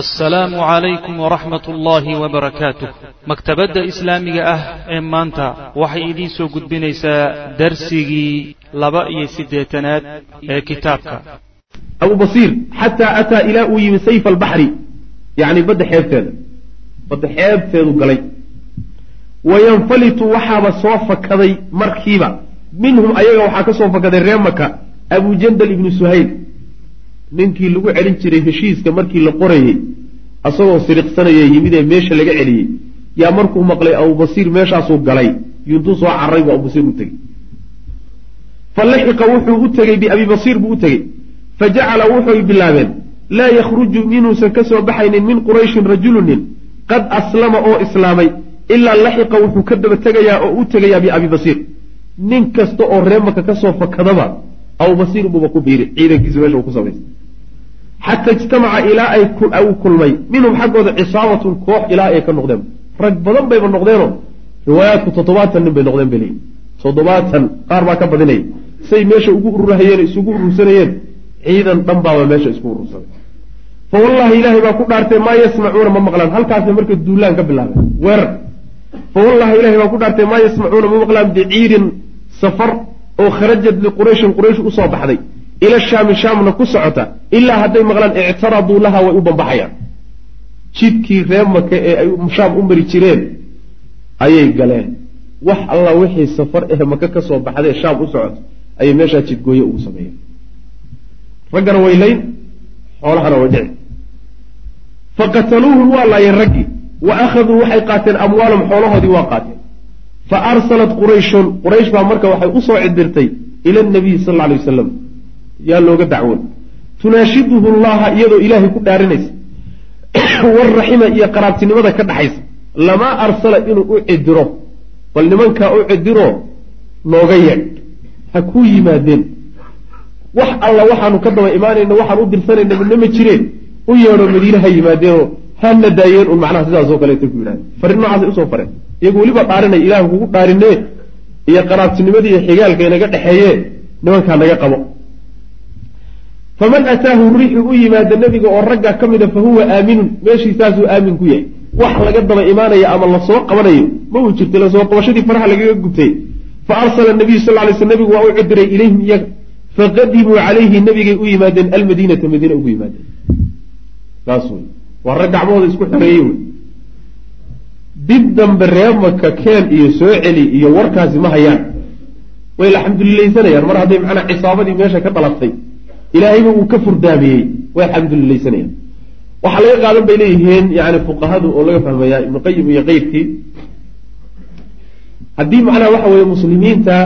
assalaamu calaykum waraxmat ullaahi wabarakaatuh maktabadda islaamiga ah ee maanta waxay idiin soo gudbinaysaa darsigii laba iyo siddeetanaad ee kitaabka. Abu basiir xataa ataa ilaa uu yimi sayf albaxri yacni badda xeebteeda. Badda xeebteedu galay. Wayanfalitu waxaaba soo fakaday markiiba. Minhum ayaga waxaa ka soo fakaday ree maka abujandal ibnu suhayl ninkii lagu celin jiray heshiiska markii la qorayey asagoo siriqsanaya yimid ee meesha laga celiyey yaa markuu maqlay abubasiir meeshaasuu galay yuntuu soo cararay buu abubasiir u tegey. Fa laxiqa wuxuu u tegey biabi basiir buu u tegey. Fa jacala wuxuy bilaabeen laa yakhruju inuusan ka soo baxaynin min qurayshin rajulunin qad aslama oo islaamay ilaa laxiqa wuxuu ka daba tegayaa oo u tegayaa biabi basiir. Nin kasta oo reemaka ka soo fakadaba abubasiir buuba ku biiri ciidankiisu meesha uu ku samaystay xata ijtamaca ilaa ay u kulmay minhum xaggooda cisaabatun koox ilaa ay ka noqdeen rag badan bayba noqdeenoo riwaayaadku toddobaatan nin bay noqdeen bay leeyihiin toddobaatan qaar baa ka badinaya say meesha ugu ururahayeen isugu urursanayeen ciidan dhan baaba meesha isku urursaday fa wallahi ilaahay baa ku dhaartay maa yasmacuuna ma maqlaan halkaasay marka duulaan ka bilaabeen weerar fa wallahi ilahay baa ku dhaartay maa yasmacuuna ma maqlaan biciirin safar oo kharajat liqurayshin quraysh u soo baxday ila shaami shaamna ku socota ilaa hadday maqlaan ictaraduu laha way u bambaxayaan jidkii ree maka ee ay shaam u mari jireen ayay galeen. Wax alla wixii safar eh maka ka soo baxdee shaam u socoto ayay meeshaa jidgooye ugu sameeyeen. Raggana way layn xoolahana way dhici. Faqataluuhum waa laayeen raggii wa akhaduu waxay qaateen amwaalahum xoolahoodii waa qaateen. Fa arsalat qurayshun quraysh baa marka waxay u soo cidirtay ila nabiyi sal alla alay wasalam yaa looga dacwoon. Tunaashiduhu llaha iyadoo ilaahay ku dhaarinaysa. Waraxima iyo qaraabtinimada ka dhaxaysa. Lamaa arsala inuu u cidiro bal nimankaa u cidiro nooga yeedh. Ha kuu yimaadeen. Wax alla waxaanu ka daba imaanayna waxaan u dirsanayna midna ma jireen. U yeedho madiine ha yimaadeenoo hana daayeen un macnaha sidaasoo kaleeta ku yidhahde farin noocaasay u soo fareen. Iyagu weliba dhaarinay ilaah kugu dhaarinee iyo qaraabtinimadii iyo xigaalka inaga dhexeeye nimankaa naga qabo faman ataahu rixi u yimaada nebiga oo ragga ka mida fa huwa aaminun. Meeshiisaasuu aamin ku yahay. Wax laga daba imaanaya ama la soo qabanayo ma uu jirta la soo qabashadii faraha lagaga gubtay. Fa arsala nabiyu sal lay sl nebigu waa u cidiray ilayhim iyaga. Faqadimuu calayhi nebigay u yimaadeen almadiinata madiine ugu yimaadeen. Saas wey waa rag gacmahooda isku xoreeyey wey dib dambe reemaka keen iyo soo celi iyo warkaasi ma hayaan. Way alxamdulilaysanayaan. Mar hadday macnaa cisaabadii meesha ka dhalatay ilaahayba uu ka furdaamiyey way alxamdulilaysanayaan waxaa laga qaadan bay leeyihiin yani fuqahadu oo laga fahmayaa ibnu qayim iyo keyrkii haddii macnaha waxa weeye muslimiinta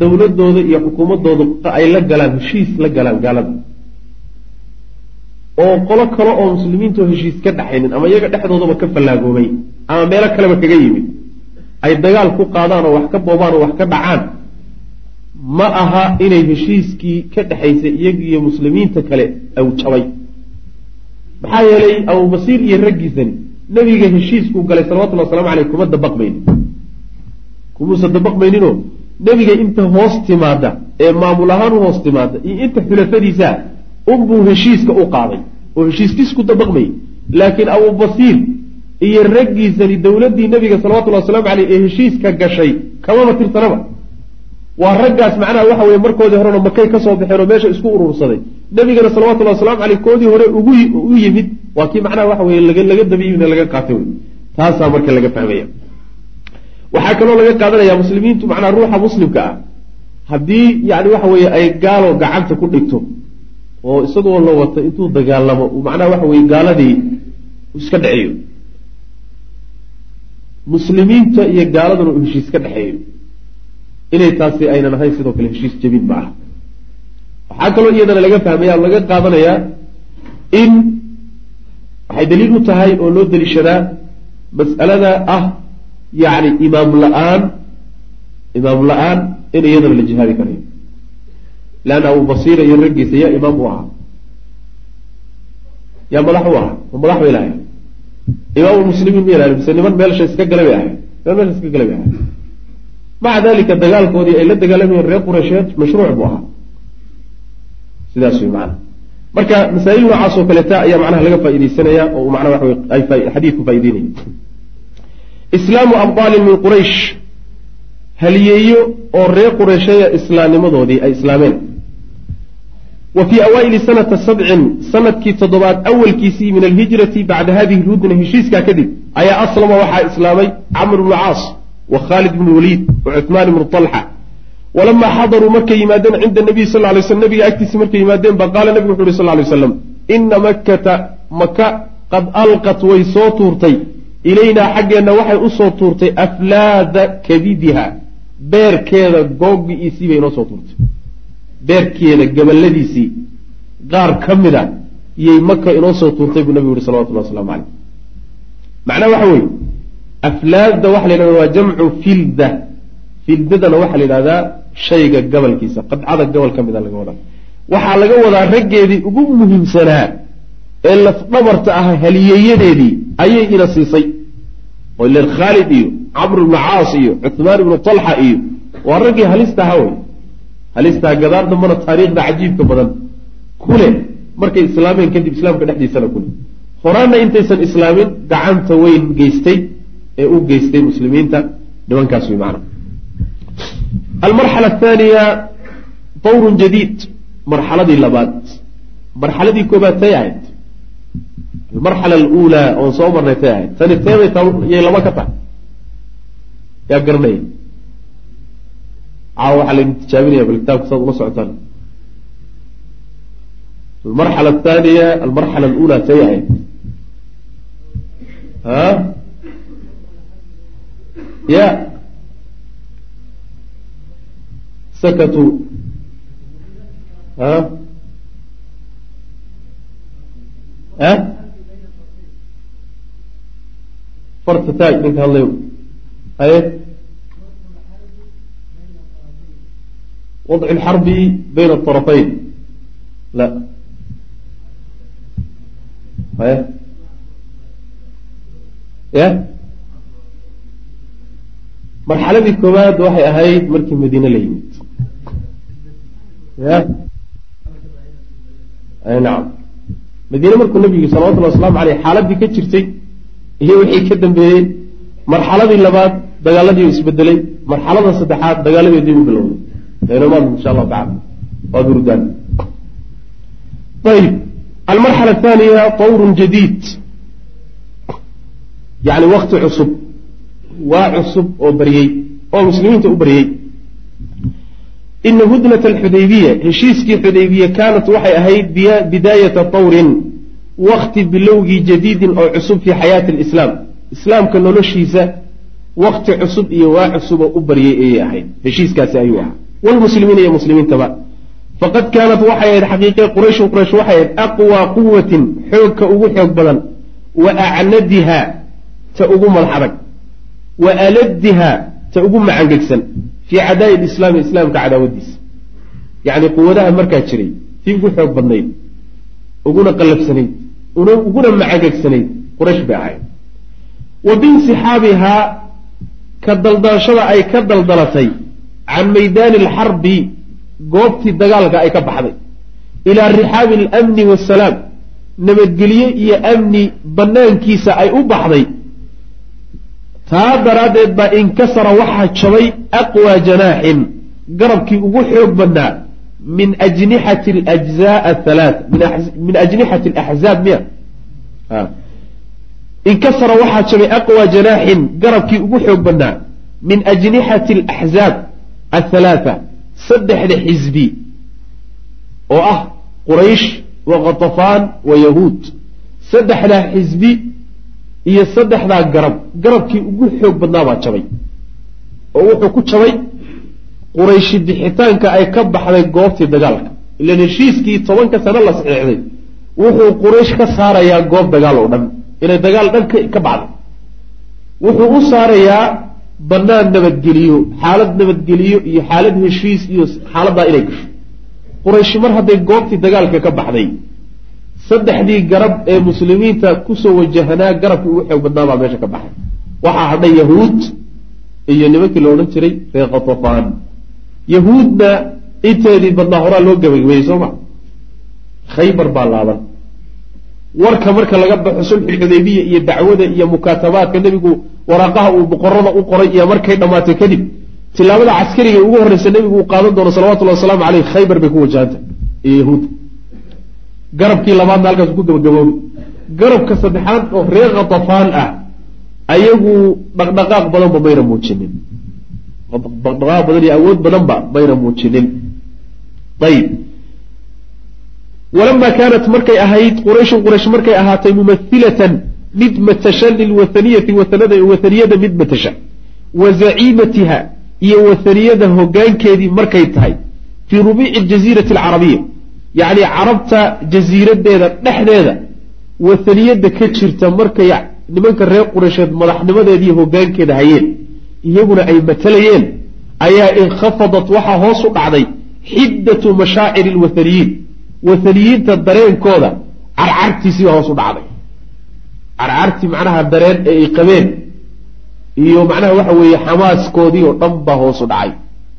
dowladooda iyo xukuumadooda ay la galaan heshiis la galaan gaalada oo qolo kale oo muslimiintoo heshiis ka dhaxaynin ama iyaga dhexdoodaba ka fallaagoobay ama meelo kaleba kaga yimid ay dagaal ku qaadaan oo wax ka boobaan oo wax ka dhacaan ma aha inay heshiiskii ka dhexaysay iyagiiyo muslimiinta kale aw jabay. Maxaa yeelay abubasiir iyo raggiisani nebiga heshiiskuu galay salawatullhi waslamu aleyh kuma dabaqmaynin. Kumuusa dabaqmayninoo nebiga inta hoos timaada ee maamul ahaan u hoos timaada iyo inta xulafadiisa unbuu heshiiska u qaaday oo heshiiskiis ku dabaqmayay. Laakiin abubasiir iyo raggiisani dowladdii nebiga salawatullhi waslamu aleyh ee heshiiska gashay kamaba tirsanaba waa raggaas macnaha waxa weye markoodii horena makay ka soo baxeen oo meesha isku urursaday. Nebigana salawatullahi waslamu caleyh koodii hore ugu u yimid waa kii macnaha waxa weye laga daba yimid laga qaatay wey taasaa marka laga fahmaya. Waxaa kaloo laga qaadanaya muslimiintu macnaha ruuxa muslimka ah haddii yani waxa weeye ay gaalo gacanta ku dhigto oo isagoo la wata intuu dagaalamo macnaha waxa weye gaaladii iska dhexeeyo muslimiinta iyo gaaladuna uu heshiis ka dhexeeyo inay taasi aynan ahayn sidoo kale heshiis jabin ma aha. Waxaa kaloo iyadana laga fahmaya laga qaadanayaa in waxay daliil u tahay oo loo daliishadaa mas'alada ah yacni imaam la'aan imaam la'aan in iyadana la jihaadi karayo. Leanna abu basiira iyo raggiisa yaa imaam u ahaa. Yaa madax u ahaa ma madax bay lahayn imaamulmuslimiin ma yalahan mise niman meelsha iska gala bay ahayd? Niman meelsha iska gala bay ahayd maca dalika dagaalkoodii ay la dagaalamayeen reer qureysheed mashruuc buu ahaa. Sidaas wey macana marka masaa'il noocaas oo kaleeta ayaa macnaha laga faaidaysanaya oo macnaha waxa ay xadiidku faa'ideynaya islaamu abdaalin min quraysh haliyeeyo oo reer qureysheeya islaamnimadoodii ay islaameen. Wa fii awaa'ili sanata sabcin sannadkii toddobaad awalkiisii min alhijrati bacda hadihi lhudna heshiiskaa kadib ayaa aslama waxaa islaamay camr bnu caas wa khaalid bnu waliid wa cuhmaan ibnu talxa walamaa xadaruu markay yimaadeen cinda nabiy sal lay sl nabiga agtiisa markay yimaadeen ba qaala nabigu wuxu uhi sal lay waslam ina makkata maka qad alqat way soo tuurtay. Ilaynaa xaggeenna waxay u soo tuurtay aflaada kabidiha beerkeeda googi'iisii bay inoo soo tuurtay. Beerkeeda gabaladiisii qaar ka mid a yay maka inoo soo tuurtay buu nabigu yihi salawatullah waslamu caleyh macnaha waxa weeye aflaadda waxa la yidhahda waa jamcu filda. Fildadana waxaa la yidhahdaa shayga gabalkiisa qadcada gobol ka mida laga wadaa. Waxaa laga wadaa raggeedii ugu muhiimsanaa ee lafdhabarta ah haliyeeyadeedii ayay ina siisay. Oo ilen khaalid iyo camr ibnu caas iyo cuhmaan ibnu talxa iyo waa raggii halista aha wey halistaa gadaar dambana taariikhda cajiibka badan. Kule markay islaameen kadib islaamka dhexdiisana kule. Horaanna intaysan islaamin gacanta weyn geystay ee u geystay muslimiinta nimankaas wey macana almarxala athaaniya dawrun jadiid marxaladii labaad. Marxaladii koobaad tay ahayd. Almarxala aluulaa oon soo marnay tay ahayd. Tani teebay yay laba ka tahay. Yaa garanaya caawa waxaa laydin tijaabinaya bal kitaabka saad ula socotaan. Almarxala athaaniya almarxala aluulaa tay ahayd. Ha ya sakatuu ha ha farta taag ninka hadlayo haye wadcu lxarbi bayna aطarafayn la haye ya marxaladii koowaad waxay ahayd markii madiine la yimid. Nacam madiine markuu nabigu salawatullhi waslamu aleyh xaaladii ka jirtay iyo wixii ka dambeeyey marxaladii labaad dagaaladii isbedelay marxalada saddexaad dagaaladeedii u bilowday. Aynamaad insha allahu tacala waa gurdaan ayib almarxala athaniya tawrun jadiid. Yani wakti cusub waa cusub oo baryey oo muslimiinta u baryey. Ina hudnat alxudaybiya heshiiskii xudaybiye kaanat waxay ahayd bidaayata tawrin wakti bilowgii jadiidin oo cusub fii xayaati alislaam. Islaamka noloshiisa wakti cusub iyo waa cusuboo u baryey ayay ahayd. Heshiiskaasi ayuu ahaa. Wlmuslimiina iyo muslimiintaba. Faqad kaanat waxay ahayd xaqiiqe qurayshun quraysh waxay ahayd aqwaa quwatin xoogka ugu xoog badan wa acnadiha ta ugu madax adag wa aladiha ta ugu macangegsan fii cadaa'i lislaami islaamka cadaawadiisa yacni quwadaha markaa jiray tii ugu xoog badnayd uguna qallafsanayd uguna macangegsanayd quraysh bay ahayd. Wa biinsixaabihaa ka daldalashada ay ka daldalatay can maydaani alxarbi goobtii dagaalka ay ka baxday. Ilaa rixaabi alamni waasalaam nabadgelye iyo amni bannaankiisa ay u baxday taa daraaddeed baa inkasara waxaa jabay aqwaa janaaxin garabkii ugu xoog badnaa min ajnixati alajzaa athalaat min ajnixati alaxzaab miya. Inkasara waxaa jabay aqwaa janaaxin garabkii ugu xoog badnaa min ajnixati alaxzaab athalaatha saddexda xisbi oo ah quraysh wa khatafaan wa yahuud. Saddexdaa xisbi iyo saddexdaa garab garabkii ugu xoog badnaa baa jabay. Oo wuxuu ku jabay qurayshi bixitaanka ay ka baxday goobtii dagaalka. Ilan heshiiskii tobanka sano la saxiixday wuxuu quraysh ka saarayaa goob dagaal oo dhan. Inay dagaal dhan ka baxday. Wuxuu u saarayaa bannaan nabadgeliyo xaalad nabadgeliyo iyo xaalad heshiis iyo xaaladdaa inay gasho. Qurayshi mar hadday goobtii dagaalka ka baxday saddexdii garab ee muslimiinta ku soo wajahanaa garabkii ugu xoog badnaa baa meesha ka baxay. Waxaa hadhay yahuud iyo nimankii la odhan jiray reer khatafaan yahuudna inteedii badnaa horaa loo gabagabeeyey soo ma? Khaybar baa laaban. Warka marka laga baxo sulxulxudaybiya iyo dacwada iyo mukaatabaadka nebigu waraaqaha uu boqorada u qoray iyo markay dhammaatay kadib tilaabada caskariga ugu horreysa nebigu uu qaadan doono salawatullahi wasalaamu caleyh khaybar bay ku wajahanta iyo yahuudda garabkii labaadna halkaas ku gabagaboobi garabka saddexaad oo reer khatafaan ah ayagu dhaqdhaqaaq badanba mayna muujinin. Dhaqdhaqaaq badan iyo awood badanba mayna muujinin. Ayib walama kaanat markay ahayd qurayshun quraysh markay ahaatay mumathilatan mid matasha lilwathaniyati wathaniyada mid matasha. Wa zaciimatiha iyo wathaniyada hogaankeedii markay tahay fii rubiici jaziirati alcarabiya yacni carabta jasiiradeeda dhexdeeda wathaniyada ka jirta markay nimanka reer qureysheed madaxnimadeediiy hogaankeeda hayeen iyaguna ay matalayeen ayaa inkhafadat waxaa hoos u dhacday xiddatu mashaaciri lwathaniyiin wathaniyiinta dareenkooda carcartiisii baa hoos u dhacday. Carcartii macnaha dareen ee ay qabeen iyo macnaha waxa weeye xamaaskoodii oo dhan baa hoos dhacay.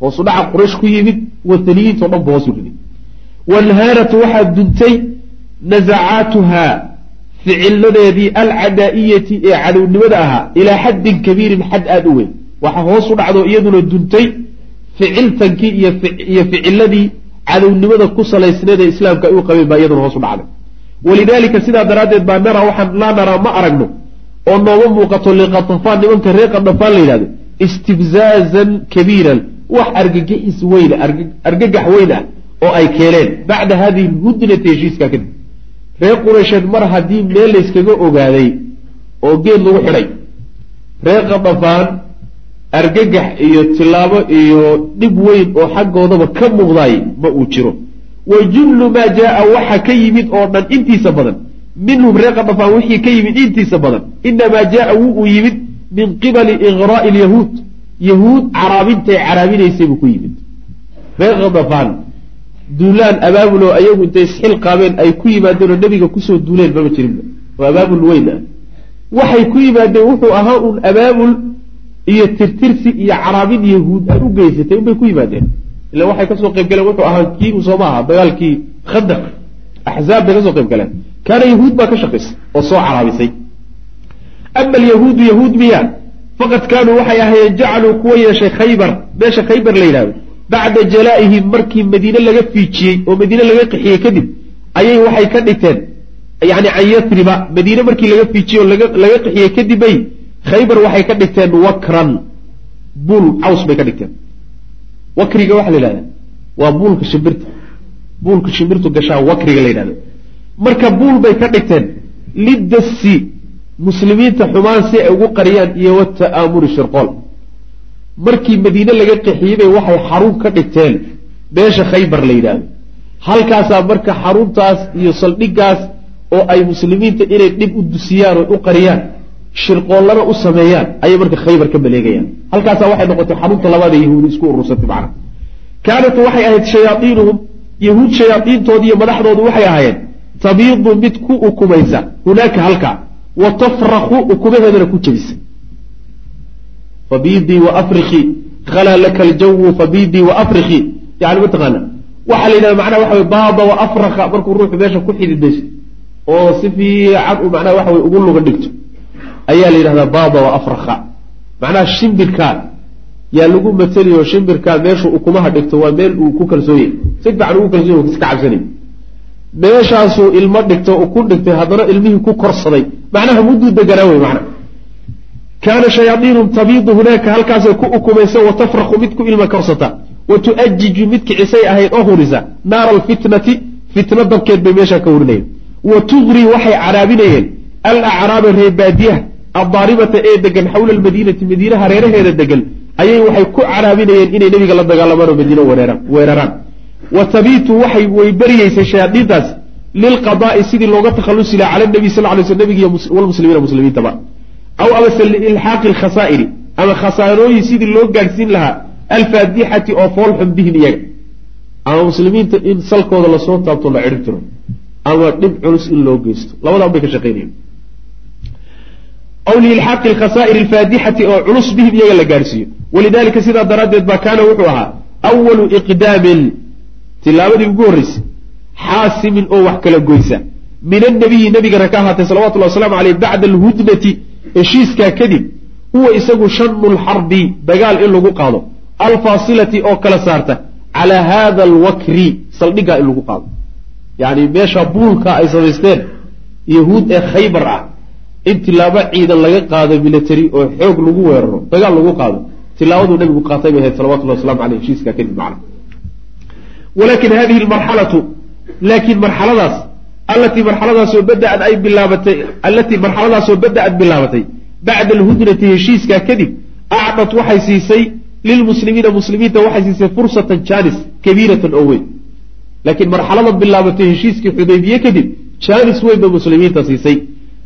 Hoos u dhaca quraysh ku yimid wathaniyiinta o dhan ba hoos u riday wanhaaratu waxaa duntay nasacaatuha ficiladeedii alcadaa'iyati ee cadownimada ahaa ilaa xaddin kabiirin xad aada u weyn waxaa hoos u dhacdo iyaduna duntay ficiltankii iyo ficiladii cadownimada ku salaysneed ee islaamka ay u qabeen baa iyaduna hoos u dhacday walidaalika sidaa daraaddeed baa naraa waxaan laa naraa ma aragno oo nooma muuqato liqatafaan nimanka reer qadhafaan la yidhahdo istibzaazan kabiiran wax argagixis weyna argagax weyn ah oo ay keeneen bacda hadihi lhudnati heshiiskaa kadib. Reer qureysheed mar haddii meel layskaga ogaaday oo geed lagu xidhay reer qadhafaan argagax iyo tilaabo iyo dhib weyn oo xaggoodaba ka muuqdaay ma uu jiro. Wa jullu maa jaa waxa ka yimid oo dhan intiisa badan. Minhum reer qadhafaan wixii ka yimid intiisa badan. Inamaa jaa wuu uu yimid min qibali iqraa'i lyahuud yahuud caraabintay caraabinaysay buu ku yimid. Reer qadhafaan duulaan abaabuloo ayagu intay isxil qaabeen ay ku yimaadeenoo nebiga ku soo duuleen mama jirinba oo abaabul weyn ah. Waxay ku yimaadeen wuxuu ahaa uun abaabul iyo tirtirsi iyo caraabin yahuud ay u geysatay unbay ku yimaadeen. Ila waxay ka soo qayb galeen wuxuu ahaa kii sooma aha dagaalkii khandaq axzaab bay ka soo qayb galeen. Kaana yahuud baa ka shaqaysay oo soo caraabisay. Ama alyahuudu yahuud miya faqad kaanuu waxay ahaayeen jacaluu kuwa yeeshay khaybar. Meesha khaybar la yidhahdo bacda jalaa-ihim markii madiine laga fiijiyey oo madiine laga qixiyey kadib ayay waxay ka dhigteen yani can yasriba madiine markii laga fiijiyey oo laga qixiyey kadib bay khaybar waxay ka dhigteen wakran buul caws bay ka dhigteen wakriga waxaa la yidhahda waa buulka shimbirta. Buulka shimbirtu gashaa wakriga la yidhahdo. Marka buul bay ka dhigteen lidasi muslimiinta xumaan si ay ugu qariyaan iyo wata'aamuri shirqool markii madiine laga qixiyey bay waxay xarun ka dhigteen meesha khaybar la yidhaahdo. Halkaasaa marka xaruntaas iyo saldhigaas oo ay muslimiinta inay dhib u dusiyaan oo u qariyaan shirqoollana u sameeyaan ayay marka khaybar ka maleegayaan halkaasaa waxay noqotay xarunta labaada yahuudi isku urursatay macna. Kaanat waxay ahayd shayaaiinuhum yahuud shayaaiintoodi iyo madaxdoodu waxay ahaayeen tabiidu mid ku ukumaysa hunaaka halka wa tafraku ukumaheedana ku jebisa fabidii wa afriki khalaa laka aljawu fabidii wa afriki yani mataqaana waxaa la yidhahda macnaha waxa wey baaba wa afraka markuu ruuxu meesha ku xididayso oo si fiican u macnaha waxa wey ugu luga dhigto. Ayaa la yidhahdaa baaba wa afraka macnaha shimbirkaa yaa lagu mateliyo shimbirkaa meeshu ukumaha dhigto waa meel uu ku kalsoonyay si fiican ugu kalsoony iska cabsanay meeshaasuu ilmo dhigto ukun dhigtay haddana ilmihii ku korsaday. Macnaha mudduu deganaa wey macna kaana shayaaiinum tabiidu hunaaka halkaasay ku ukumaysa wa tafraku mid ku ilma korsata wa tu'ajiju mid kicisay ahayd oo hurisa naara alfitnati fitna dabkeed bay meeshaa ka hurinayeen wa tugrii waxay caraabinayeen alacraaba reebaadiyaha addaaribata ee degan xawla almadiinati madiine hareeraheeda degan ayay waxay ku caraabinayeen inay nebiga la dagaalamaan oo madiine weeraraan wa tabiitu waxay way beriyeysay shayaadiintaas lilqadaa'i sidii looga takhallusi laha cala nabiy sal ly sl nebigiiy walmuslimiina muslimiintaba aw amase liilxaaqi alkhasaa'iri ama khasaarooyin sidii loo gaadhsiin lahaa alfaadixati oo foolxun bihim iyaga ama muslimiinta in salkooda la soo taabto la cidhib tiro ama dhib culus in loo geysto labadan bay ka shaqaynayen aw liilxaaqi alkhasaa'iri alfaadixati oo culus bihim iyaga la gaadhsiiyo walidalika sidaa daraaddeed baa kaana wuxuu ahaa awalu iqdaamin tilaabadii ugu horreysay xaasimin oo wax kala goysa min annabiyi nabigana ka ahaatay salawatullahi waslamu aleyh bacda alhudnati heshiiskaa kadib huwa isagu shanu lxarbi dagaal in lagu qaado. Alfaasilati oo kala saarta calaa hada alwakri saldhiggaa in lagu qaado. Yani meesha buulka ay samaysteen yahuud ee khaybar ah in tilaabo ciidan laga qaado military oo xoog lagu weeraro dagaal lagu qaado tilaabaduu nabigu qaatay bay ahayd salawatullah waslamu aleyh heshiiskaa kadib macna. Walakin hadihi lmarxalatu laakiin marxaladaas allatii marxaladaasoo bada-ad ay bilaabatay allatii marxaladaasoo bada-ad bilaabatay bacda alhudnati heshiiskaa kadib acdat waxay siisay lilmuslimiina muslimiinta waxay siisay fursatan jaanis kabiiratan oo weyn. Laakiin marxalada bilaabatay heshiiskii xudaybiye kadib jaanis weyn ba muslimiinta siisay.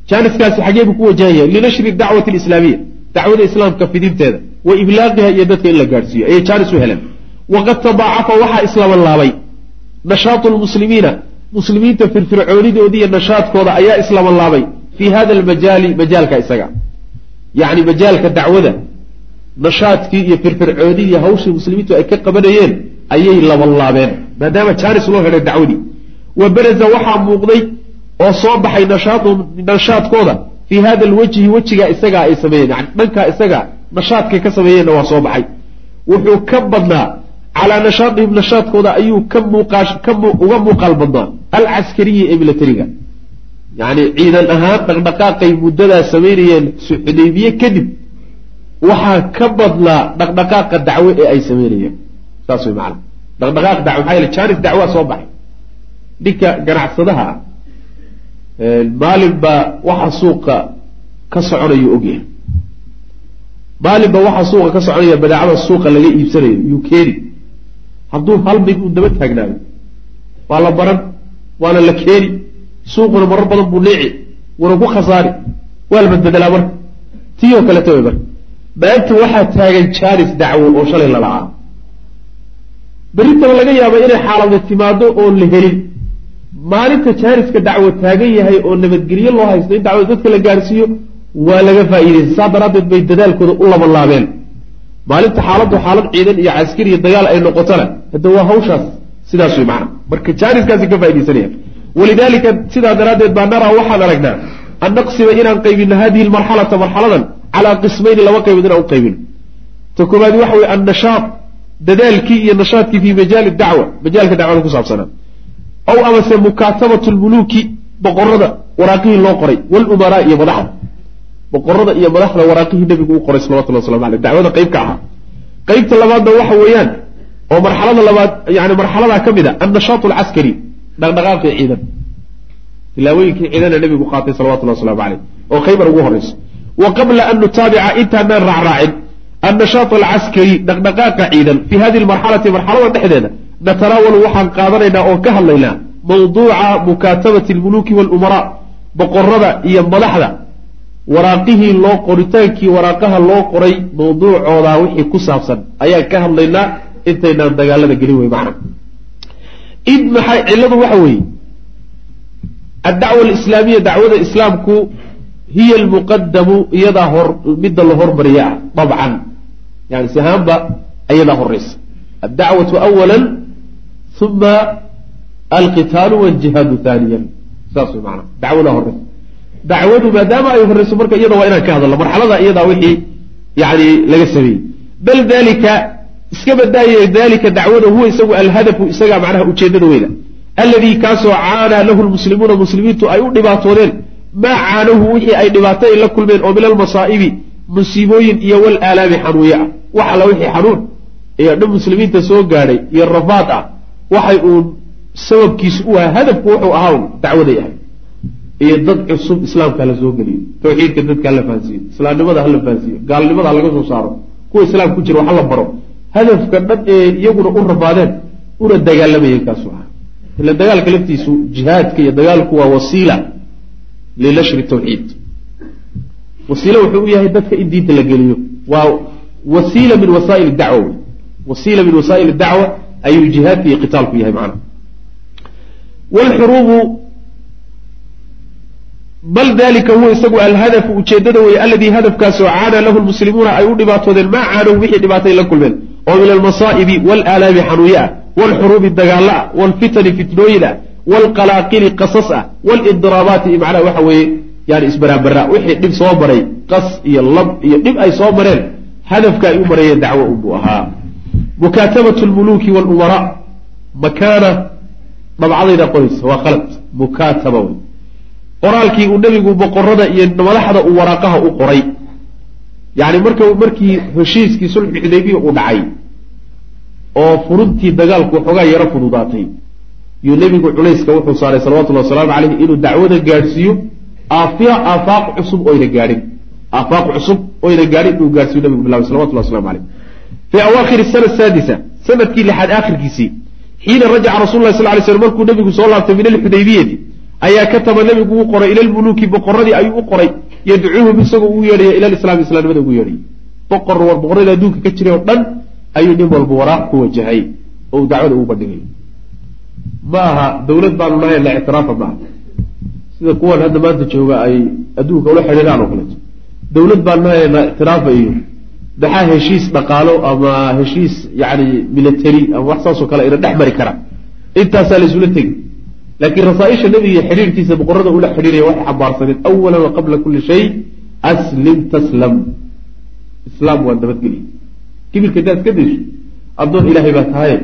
Jaaniskaasi xagee buu ku wajahaya linashri dacwati alislaamiya dacwada islaamka fidinteeda wa iblaaqiha iyo dadka in la gaadhsiiyo ayay jaanis u heleen. Waqad tadaacafa waxaa islaban laabay nashaatu lmuslimiina muslimiinta firfircoonidoodi iyo nashaadkooda ayaa islaban laabay fii hada almajaali majaalka isaga. Yacni majaalka dacwada nashaadkii iyo firfircoonidii hawshii muslimiintu ay ka qabanayeen ayay laban laabeen maadaama jaanis loo helay dacwadii. Wa baraza waxaa muuqday oo soo baxay nashaadkooda fii hada alwajhi wejigaa isagaa ay sameeyeen. Yani dhankaa isaga nashaadkay ka sameeyeenna waa soo baxay. Wuxuu ka badnaa calaa nashaadihim nashaadkooda ayuu ka muuquga muuqaal badnaa alcaskariyi ee milatariga yacni ciidan ahaan dhaqdhaqaaqay muddadaa samaynayeen xudaybiye kadib waxaa ka badnaa dhaqdhaqaaqa dacwo ee ay samaynayeen saas way macana dhaqdhaqaaq dacwo maxaa yeele jaanis dacwaa soo baxay ninka ganacsadaha ah maalin baa waxa suuqa ka soconayo ogyahay maalin baa waxa suuqa ka soconaya badeecada suuqa laga iibsanayo yuu keeni hadduu hal mid uu daba taagnaayo waa la baran waana la keeni suuquna marar badan buu niici wuna ku khasaari waa la badbedelaa marka. Tii oo kaleta way marka. Maanta waxaa taagan jaanis dacwo oo shalay lalacaa berritaba laga yaaba inay xaalada timaado oon la helin. Maalinta jaaniska dacwo taagan yahay oo nabadgelyo loo haysto in dacwada dadka la gaarsiiyo waa laga faa'iidaysa saa daraaddeed bay dadaalkooda u labanlaabeen maalinta xaaladdu xaalad ciidan iyo caskari iyo dagaal ay noqotona hadda waa hawshaas sidaas wey macana marka jaaniskaasi ka faaidaysanaya walidaalika sidaa daraaddeed baa naraa waxaan aragnaa an naqsiba inaan qaybino hadihi lmarxalata marxaladan calaa qismayni laba qaybood inaan u qaybino ta koobaadi waxa weye annashaad dadaalkii iyo nashaadkii fii majaali dacwa majaalka dacwada ku saabsanaa. Aw amase mukaatabatu lmuluuki boqorada waraaqihii loo qoray walumaraa iyo madaxda boqorada iyo madaxda waraaqihii nebigu u qoray salawatullah waslamu aleyh dacwada qayb ka ahaa. Qeybta labaadna waxa weeyaan oo marxalada labaad yani marxaladaa ka mid a annashaatu alcaskari dhaqdhaqaaqii ciidan. Tilaawooyinkii ciidana nebigu qaatay salawatullah waslamu aleyh oo khaybar ugu horeyso wa qabla an nutaabica intaanaan raacraacin annashaat alcaskari dhaqdhaqaaqa ciidan fii hadihi lmarxalati marxalada dhexdeeda natanaawalu waxaan qaadanaynaa oo ka hadlaynaa mawduuca mukaatabati almuluuki walumaraa boqorada iyo madaxda waraaqihii loo qoritaankii waraaqaha loo qoray mawduucoodaa wixii ku saabsan. Ayaan ka hadlaynaa intaynaan dagaalada gelin wey macna. Id maxay cilladu waxa weeye? Addacwa alislaamiya dacwada islaamku hiya almuqadamu iyadaa hor midda la hormariya ah dabcan yani sihaanba ayadaa horeysa addacwatu awala uma alqitaalu waljihaadu haaniyan saas wey maana dacwadaa horeysa dacwadu maadaama ay horeyso marka iyada waa inaan ka hadalno marxalada iyadaa wixii yani laga sameeyey. Bal dalika iska badaaya dalika dacwada huwa isagu alhadafu isagaa macnaha ujeedada weyda alladii kaasoo caanaa lahu lmuslimuuna muslimiintu ay u dhibaatoodeen maa caanahu wixii ay dhibaato ay la kulmeen oo min almasaa'ibi musiibooyin iyo walaalaami xanuuye ah. Wax alla wixii xanuun iyo dhan muslimiinta soo gaadhay iyo rafaad ah. Waxay uun sababkiisu u ahaa hadafku wuxuu ahaa dacwaday ahay iyo dad cusub islaamka hala soo geliyo tawxiidka dadka hala fahansiiyo islaamnimada hala fahansiiyo gaalnimada halaga soo saaro kuwa islaam ku jira wax la baro hadafka dhan ee iyaguna u rafaadeen una dagaalamayeen kaasu ah ila dagaalka laftiisu jihaadka iyo dagaalku waa wasiila linashri tawxiid. Wasiilo wuxuu u yahay dadka in diinta la geliyo. Waa wasiila min wasaa'il dacwa. Wasiila min wasaa'il dacwa ayuu jihaadka iyo qitaalku yahay macnaha bal dalika huwa isagu alhadafu ujeedada weye aladii hadafkaasoo caana lahu lmuslimuuna ay u dhibaatoodeen maa caanow wixii dhibaatay la kulmeen oo min almasaa'ibi walaalaami xanuuye ah waalxuruubi dagaalla ah waalfitani fitnooyin ah waalqalaaqili qasas ah walidiraabaati macnaha waxa weeye yani isbaraabara wixii dhib soo maray qas iyo lab iyo dhib ay soo mareen hadafka ay u marayeen dacwo unbuu ahaa. Mukaatabatu lmuluuki walumaraa makaana dabcadayda qoraysa waa khalad mukaataba qoraalkii uu nebigu boqorada iyo madaxda uu waraaqaha u qoray. Yani marka markii heshiiskii sulxu xudaybiya uu dhacay oo furuntii dagaalku waxoogaa yaro fududaatay yuu nebigu culayska wuxuu saaray salawatullahi wasalaamu caleyh inuu dacwada gaadhsiiyo aafiya aafaaq cusub oyna gaadhin. Aafaaq cusub oyna gaadhin inuu gaadhsiiyo nebigu bilaabay salawatullah waslamu caleyh fii awaakhiri sana saadisa sannadkii lixaad aakhirkiisii xiina rajaca rasul lah sal lay slm markuu nebigu soo laabtay min alxudaybiyati ayaa kataba nebigu u qoray ila lmuluuki boqoradii ayuu u qoray yadcuuhum isagoo ugu yeedhaya ila lislaam islaamnimada ugu yeedhayay boqor war boqorada adduunka ka jiray oo dhan ayuu nin walba waraaq ku wajahay oo dacwada ugu bandhigay. Ma aha dawlad baanu nahay la ictiraafa ma aha. Sida kuwan hadda maanta jooga ay adduunka ula xidhiiraan oo kaleeto dawlad baanu nahay la ictiraafa iyo maxaa heshiis dhaqaalo ama heshiis yani military ama wax saasoo kale ina dhex mari kara. Intaasaa laysula tegi laakiin rasaaisha nebiga xidhiirkiisa boqorada ula xidhiiraya waxay xambaarsaneed awalan wa qabla kulli shay aslim taslam islaam waa nabadgelya kibirka hadaad iska dayso addoon ilaahay baa tahaye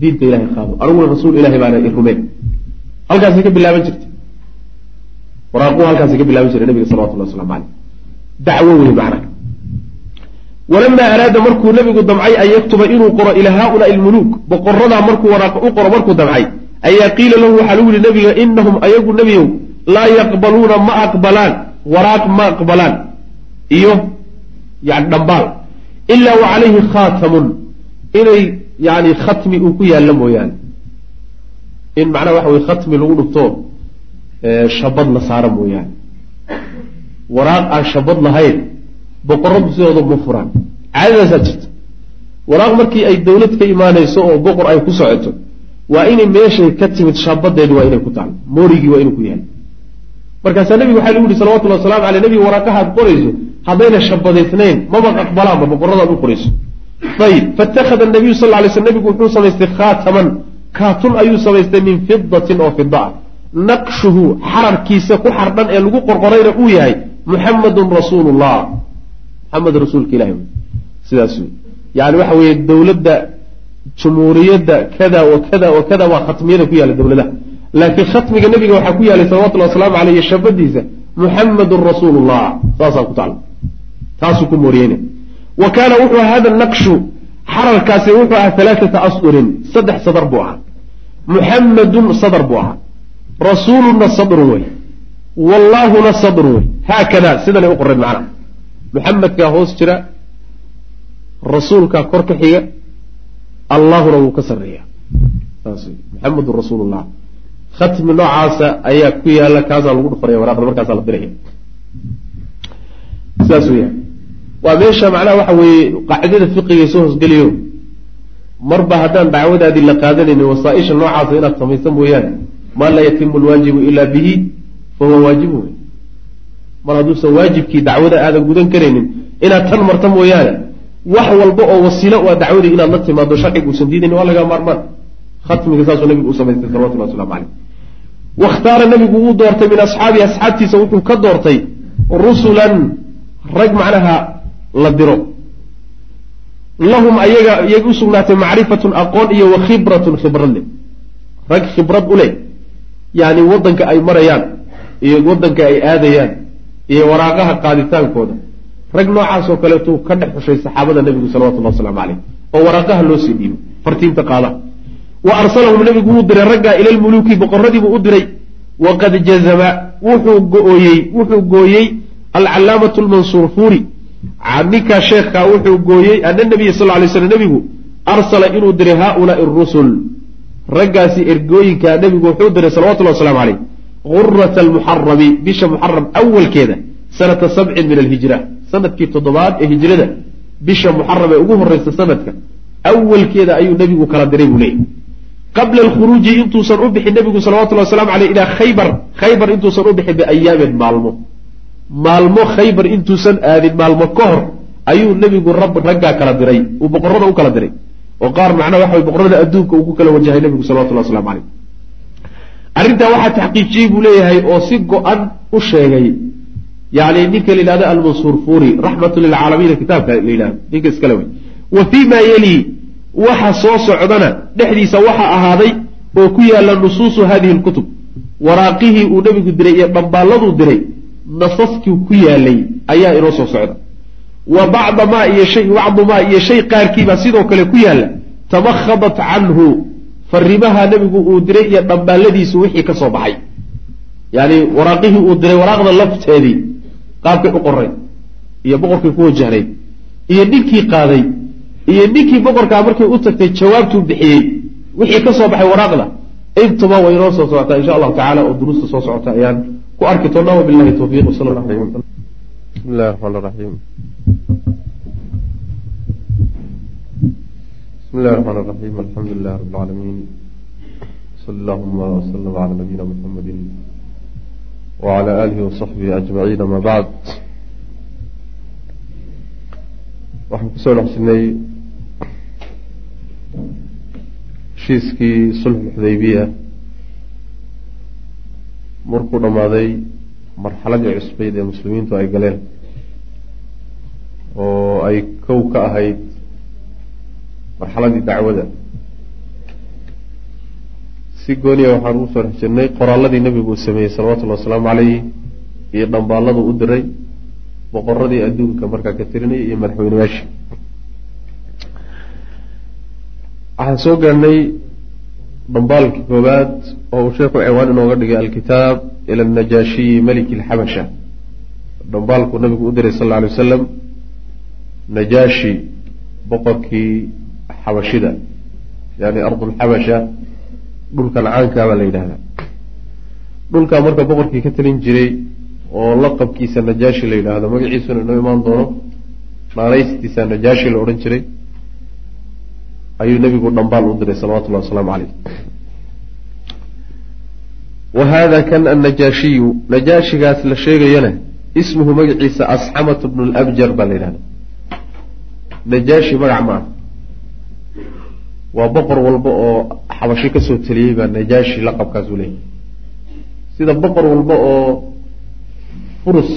diinta ilahay qaado aniguna rasuul ilahay baana i rumeen halkaasay ka bilaaban jirta waraaquu halkaasay ka bilaaban jiray nabiga salawatullah waslamu caleyh dacwo wey macnaha walamaa araada markuu nebigu damcay an yaktuba inuu qoro ilaa haaulaai lmuluuk boqoradaa markuu waraaqa u qoro markuu damcay ayaa qiila lahu waxaa lagu yihi nabiga inahum ayagu nebiyow laa yaqbaluuna ma aqbalaan waraaq ma aqbalaan. Iyo yani dhambaal. Ilaa wa calayhi khaatamun inay yani khatmi uu ku yaallo mooyaane. In macnaha waxa weye khatmi lagu dhufto shabad la saaro mooyaane. Waraaq aan shabad lahayn boqoradu sidooda ma furaan. Caadadaasaa jirta waraaq markii ay dawlad ka imaanayso oo boqor ay ku socoto waa inay meeshay ka timid shabadeedu waa inay ku taal. Moorigii waa inuu ku yahay. Markaasaa nebigu waxaa lagu yihi salawatullah wasalamu aleyh nebiga waraaqahaad qorayso haddayna shabadaysnayn maba aqbalaanba boqoradaad u qorayso. Ayib faitakhada nabiyu sal lay sl nebigu wuxuu samaystay khaataman. Kaatun ayuu samaystay min fidatin oo fida ah naqshuhu xararkiisa ku xardhan ee lagu qorqorayna uu yahay muxamadun rasuulullah. Muxamed rasuulka ilahi sidaas yani waxa weeye dowladda jumhuuriyadda kada wa kada wa kada waa khatmiyada ku yaalla dowladaha laakiin khatmiga nebiga waxaa ku yaalay salawatullhi wasalaamu aleyh shabadiisa muxamadun rasuulullah. Saasaa ku tacla taasuu ku mooriyeyna wa kaana wuxuu hada naqshu xararkaasi wuxuu ahaa alaaata asdurin saddex sadar buu ahaa. Muxamadun sadr buu ahaa. Rasuuluna sadrun wey. Wallaahuna sadrun wey. Haakada sidanay u qoreen macnaha muxamedkaa hoos jira rasuulkaa kor xiga allahuna wuu ka wey muxamedun rasuulullah. Khatmi noocaasa ayaa ku yaalla kaasaa lagu dhufanaya waraqda markaasaa la diraya sidaas weya waa meesha macnaha waxa weeye qaacidada fiqiga soo hoosgeliyo marba haddaan dacwadaadii la qaadanaynin wasaaisha noocaasa inaad samaysa mooyaane maa laa yatimu lwaajibu ilaa bihi fahuwa waajibu mar hadduusan waajibkii dacwada aadan gudan karaynin inaad tan marta mooyaane wax walba oo wasiilo u a dacwadii inaad la timaado sharciga uusan diidayn waa laga maarmaan. Khatmiga saasuu nabigu u samaystay salawatullah waslamu caleyh wakhtaara nabigu wuu doortay min asxaabihi asxaabtiisa wuxuu ka doortay rusulan rag macnaha la diro. Lahum ayaga iyag u sugnaatay macrifatun aqoon iyo wa khibratun khibrad leh. Rag khibrad u leh. Yani waddanka ay marayaan iyo waddanka ay aadayaan iyo waraaqaha qaaditaankooda rag noocaasoo kaleetuu ka dhex xushay saxaabada nebigu salawatullah waslamu caleyh oo waraaqaha loo sii dhiibo fartiinta qaada. Wa arsalahum nebigu wuu diray raggaa ila lmuluuki boqoradiibuu u diray. Waqad jazama wuxuu gooyey wuxuu gooyey alcalaamatu lmansuurfuuri ninkaa sheekhaa wuxuu gooyey ana nabiya sal lay slam nebigu arsala inuu diray haaulaai rusul. Raggaasi ergooyinkaa nebigu wuxuu diray salawatullahi waslamu caleyh gurata almuxarami bisha muxaram awalkeeda sanata sabcin min alhijra sannadkii toddobaad ee hijrada bisha muxaram ee ugu horeysa sanadka awalkeeda ayuu nebigu kala diray buu leeyay qabla alkhuruuji intuusan u bixin nebigu salawatullahi waslamu aleyh ilaa khaybar khaybar intuusan u bixin biayaamin maalmo. Maalmo khaybar intuusan aadin maalmo ka hor ayuu nebigu rab raggaa kala diray uu boqorada u kala diray. Oo qaar macnaha waxa boqorada adduunka uu ku kala wajahay nebigu salawatullahi waslamu caleyh arrintaa waxaa taxqiijiyey buu leeyahay oo si go-an u sheegay yani ninka la yidhahdo almansuur furi raxmatu lilcaalamiina kitaabka la yidhahdo. Ninka iskale wey. Wa fii ma yelii waxa soo socdana dhexdiisa waxaa ahaaday oo ku yaalla nusuusu hadihi lkutub waraaqihii uu nebigu diray iyo dhambaalladuu diray nasaskii ku yaalay ayaa inoo soo socda. Wa bacda maa iyo shay bacdu maa iyo shay qaarkiibaa sidoo kale ku yaalla tamakhadat canhu farimaha nebigu uu diray iyo dhambaaladiisu wixii ka soo baxay. Yani waraaqihii uu diray waraaqda lafteedii qaabkay u qoray iyo boqorkay ku wajahnayd iyo ninkii qaaday iyo ninkii boqorkaa markay u tagtay jawaabtuu bixiyey wixii ka soo baxay waraaqda intuba way inoo soo socotaa insha allahu tacala oo duruusta soo socota ayaan ku arki doonaa wabilahi towfiiq wsal allah alay wasalam bismi illahi raxmaan raxiim bismi illahi raxmaan raxiim alxamdu lilah rabi lcaalamiin sali allahuma wslm cala nabiyina muxamedi wcala alihi wasaxbihi ajmaciin ama bacd waxaan ku soo dhex jirnay heshiiskii sulxulxudaybiya markuu dhammaaday marxaladii cusbayd ee muslimiintu ay galeen oo ay kow ka ahayd marxaladii dacwada si gooniya waxaan ugu soo dhex jirnay qoraalladii nebigu uu sameeyey salawatullhi wasalaamu calayhi iyo dhambaaladu u diray boqoradii adduunka markaa ka tirinaya iyo madaxweyneyaashii waxaan soo gaarnay dhambaalkii koobaad oo uu sheekhu ciwaan inooga dhigay alkitaab ila anajaashiyi meliki alxabasha dhambaalkuu nabigu u diray sal alla alay wasalam najaashi boqorkii xabashida yani ardulxabasha dhulkan caankaa baa la yidhahdaa. Dhulkaa marka boqorkii ka talin jiray oo laqabkiisa najaashi la yidhaahdo magaciisuna inoo imaan doono naanaystiisa najaashi la odhan jiray ayuu nebigu dhambaal u diray salawatullahi wasalaamu caleyh wa hada kan annajaashiyu najaashigaas la sheegayana ismuhu magaciisa asxamatu bnu labjar baa la yidhahda najaashi magac ma ah waa boqor walba oo xabashi ka soo teliyey baa najaashi laqabkaasuu leeyahy sida boqor walba oo furus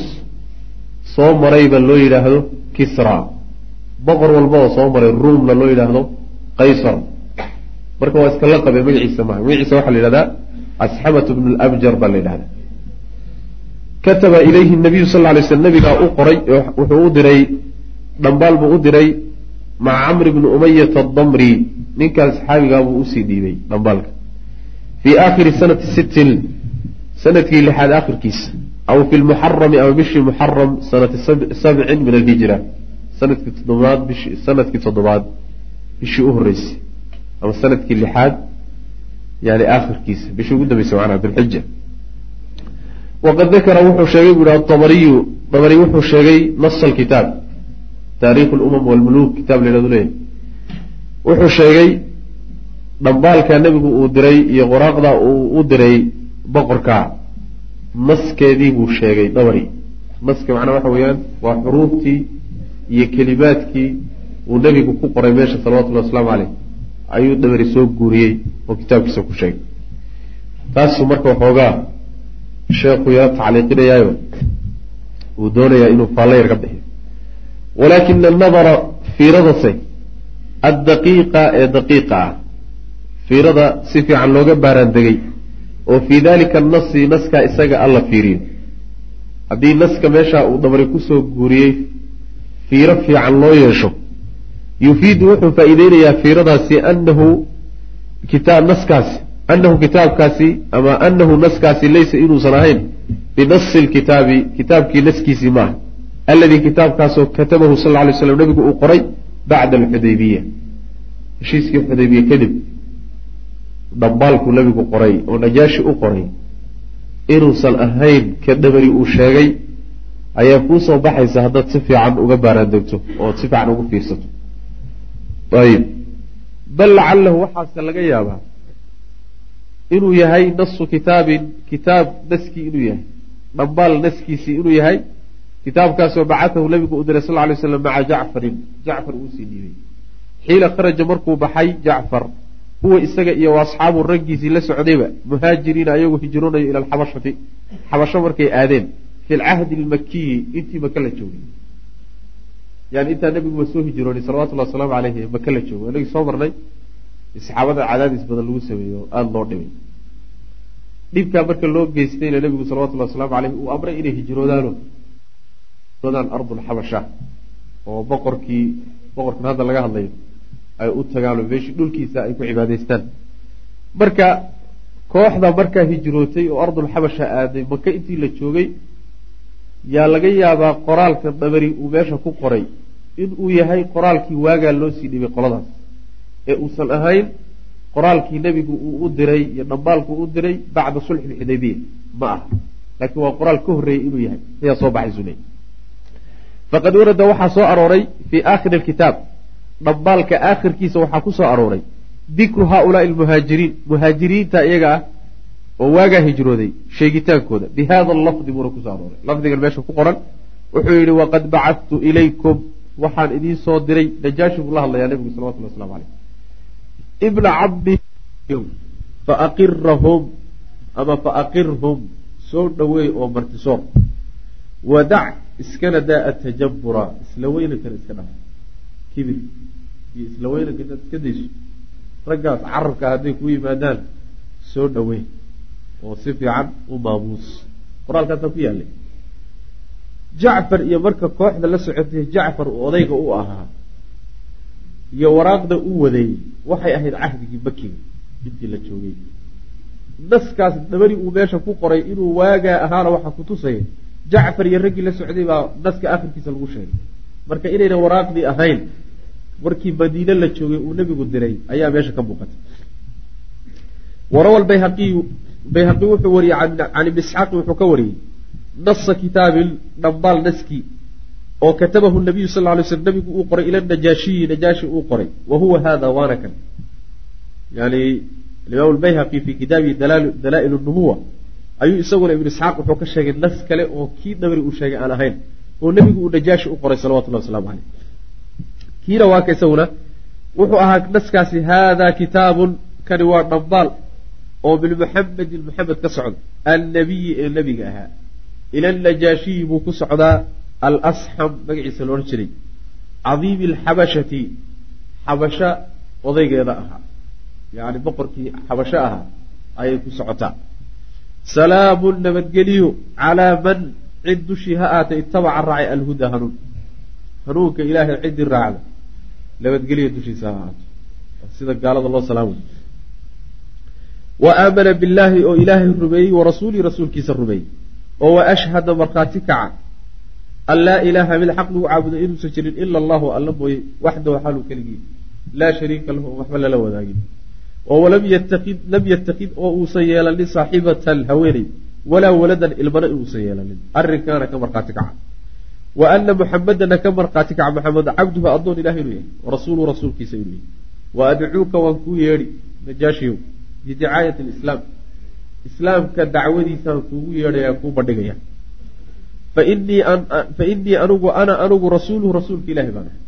soo marayba loo yidhaahdo kisra. Boqor walba oo soo maray ruumna loo yidhaahdo qaysar. Marka waa iska laqabe magaciisa maha magaciisa waxaa la yidhahdaa asxamatu bnu labjar baa la yidhahda kataba ilayhi nabiyu sal ly sl nabigaa u qoray wuxuu u diray dhambaal buu u diray maca camri bni umayata adamri ninkaa saxaabigaabuu u sii dhiibay dhambaalka fii aakhiri sanati sittin sannadkii lixaad aakhirkiisa aw fi lmuxarami ama bishii muxaram sanati sabcin min alhijra sannadkii toddobaad bishi sannadkii toddobaad bishii u horeysay ama sannadkii lixaad yani aakhirkiisa bishii ugu dambeysay macnaha dilxija waqad dakara wuxuu sheegay bu yihi aabariyu dabari wuxuu sheegay nasa alkitaab taarikhu lumam walmuluk kitaab la yhahdu leeyahy wuxuu sheegay dhambaalka nebigu uu diray iyo qoraaqda uu u diray boqorka naskeedii buu sheegay dabari. Naska macnaa waxa weeyaan waa xuruuftii iyo kelimaadkii uu nebigu ku qoray meesha salawatullahi wasalaamu caleyh ayuu dabari soo guuriyey oo kitaabkiisa ku sheegay. Taasuu marka waxoogaa sheekhu yaro tacliiqinayaayo. Uu doonayaa inuu faallo yar ka bixiyo walaakina anadara fiiradase addaqiiqa ee daqiiqa ah fiirada si fiican looga baaraan degay oo fii dalika annasi naskaa isaga alla fiiriyo haddii naska meesha uu dabari ku soo guuriyey fiiro fiican loo yeesho yufiidu wuxuu faa-iideynayaa fiiradaasi anahu kitaab naskaasi anahu kitaabkaasi ama anahu naskaasi laysa inuusan ahayn binasi lkitaabi kitaabkii naskiisii maaha alladii kitaabkaasoo katabahu sal ly slam nabigu uu qoray bacda alxudaybiya heshiiskii xudaybiya kadib dhambaalkuu nabigu qoray oo najaashi u qoray inuusan ahayn ka dhabari uu sheegay ayaa kuu soo baxaysa haddaad si fiican uga baaraan degto ood si fiican ugu fiirsato ayib bal lacalahu waxaase laga yaabaa inuu yahay nasu kitaabin kitaab naskii inuu yahay dhambaal naskiisii inuu yahay kitaabkaasoo bacatahu nabigu u diray sal ly slam maca jacfarin. Jacfar uusii dhiibay xiila kharaja markuu baxay jacfar huwa isaga iyo asxaabu raggiisii la socdayba muhaajiriina ayagoo hijroonayo ila alxabashati xabasho markay aadeen fi lcahdi almakiyi intii maka la joogay. Yani intaa nebiguba soo hijroonay salawatullahi wasalaamu caleyhi maka la joogo inagii soo marnay saxaabada cadaadis badan lagu sameeyo aada loo dhibay dhibkaa marka loo geystayna nebigu salawatullahi wasalaamu caleyhi uu amray inay hijroodaano hijroodaan ardulxabasha oo boqorkii boqorkan hadda laga hadlayo ay u tagaano meeshii dhulkiisa ay ku cibaadaystaan. Marka kooxda markaa hijrootay oo ardulxabasha aaday maka intii la joogay yaa laga yaabaa qoraalka dhabari uu meesha ku qoray inuu yahay qoraalkii waagaa loo sii dhibay qoladaas. Ee uusan ahayn qoraalkii nebigu uu u diray iyo dhambaalku u diray bacda sulxi lxudaybiya ma aha. Laakiin waa qoraal ka horreeyey inuu yahay ayaa soo baxay sule faqad warada waxaa soo arooray fii aakhiri alkitaab. Dhambaalka aakhirkiisa waxaa ku soo arooray. Dikru haaulaai almuhaajiriin. Muhaajiriinta iyaga ah oo waagaa hijrooday sheegitaankooda. Bi hada lafdi buuna ku soo arooray. Lafdigan meesha ku qoran wuxuu yidhi waqad bacadtu ilaykum. Waxaan idiin soo diray najaashi buu la hadlayaa nebigu salawatullah waslamu caleyh ibna cabdi faaqirahum ama faaqirhum soo dhoweey oo martisoor wadac iskana daa atajabura isla weynankana iska dhaaf kibir iyo isla weynanka inaad iska dayso raggaas carabka hadday ku yimaadaan soo dhoweey oo si fiican u maamuus qoraalkaasaa ku yaalay jacfar iyo marka kooxda la socotay jacfar uu odayga u ahaa iyo waraaqda u wadeeyey waxay ahayd cahdigii makiga intii la joogay naskaas dabari uu meesha ku qoray inuu waagaa ahaana waxaa ku tusaya jacfar iyo raggii la socday baa naska akhirkiisa lagu sheegay. Marka inayna waraaqdii ahayn warkii madiine la joogay uu nebigu diray ayaa meesha ka muuqatay warawa bayhaqiyu bayhaqi wuxuu wariyey can ibni isxaaqi wuxuu ka wariyey nasa kitaabin dhambaal naskii oo katabahu nabiyu sal ly slm nabigu uu qoray ila najaashiyi najaashi uu qoray wa huwa hada waana kan yani alimaam lbayhaqi fi kitaabihi dalaa'il nubuwa ayuu isaguna ibnu isxaaq wuxuu ka sheegay nas kale oo kii dhabri uu sheegay aan ahayn oo nebigu uu najaashi u qoray salawatullah waslamu caleyh kiina waa ka isaguna wuxuu ahaa naskaasi hada kitaabun kani waa dhambaal oo min muxamedin muxamed ka socda. Annabiyi ee nebiga ahaa. Ila najaashiyi buu ku socdaa alasxam magaciisa loodhan jiray. Cadiimi alxabashati xabasho odaygeeda ahaa. Yacni boqorkii xabasho ahaa ayay ku socotaa salaamun nabadgeliyo calaa man cid dushii ha aatay itabaca raacay alhuda hanuun hanuunka ilaahay ciddii raacda nabadgeliyo dushiisa ha ahaato sida gaalada loo salaamay wa aamana billaahi oo ilaahay rumeeyey wa rasuulii rasuulkiisa rumeeyey oo wa ashhada markhaati kaca an laa ilaaha mid xaq lagu caabudo inuusan jirin ila allahu alla mooye waxdahu xaaluu keligii laa shariika lahu waxba lala wadaagin oo lam yatakid oo uusan yeelanin saaxibatan haweeney walaa waladan ilmana inuusan yeelanin arrinkaana ka markhaati kaca. Wa ana muxamadana ka markhaati kaca maxamed cabduhu addoon ilaah inuu yahay warasuuluhu rasuulkiisa inuu yahay. Wa adcuuka waan kuu yeedhi najaashiyow bidicaayati alislaam. Islaamka dacwadiisaan kuugu yeedhayaa kuu bandhigaya. Fainii anugu ana anugu rasuuluhu rasuulka ilahi baan ahay.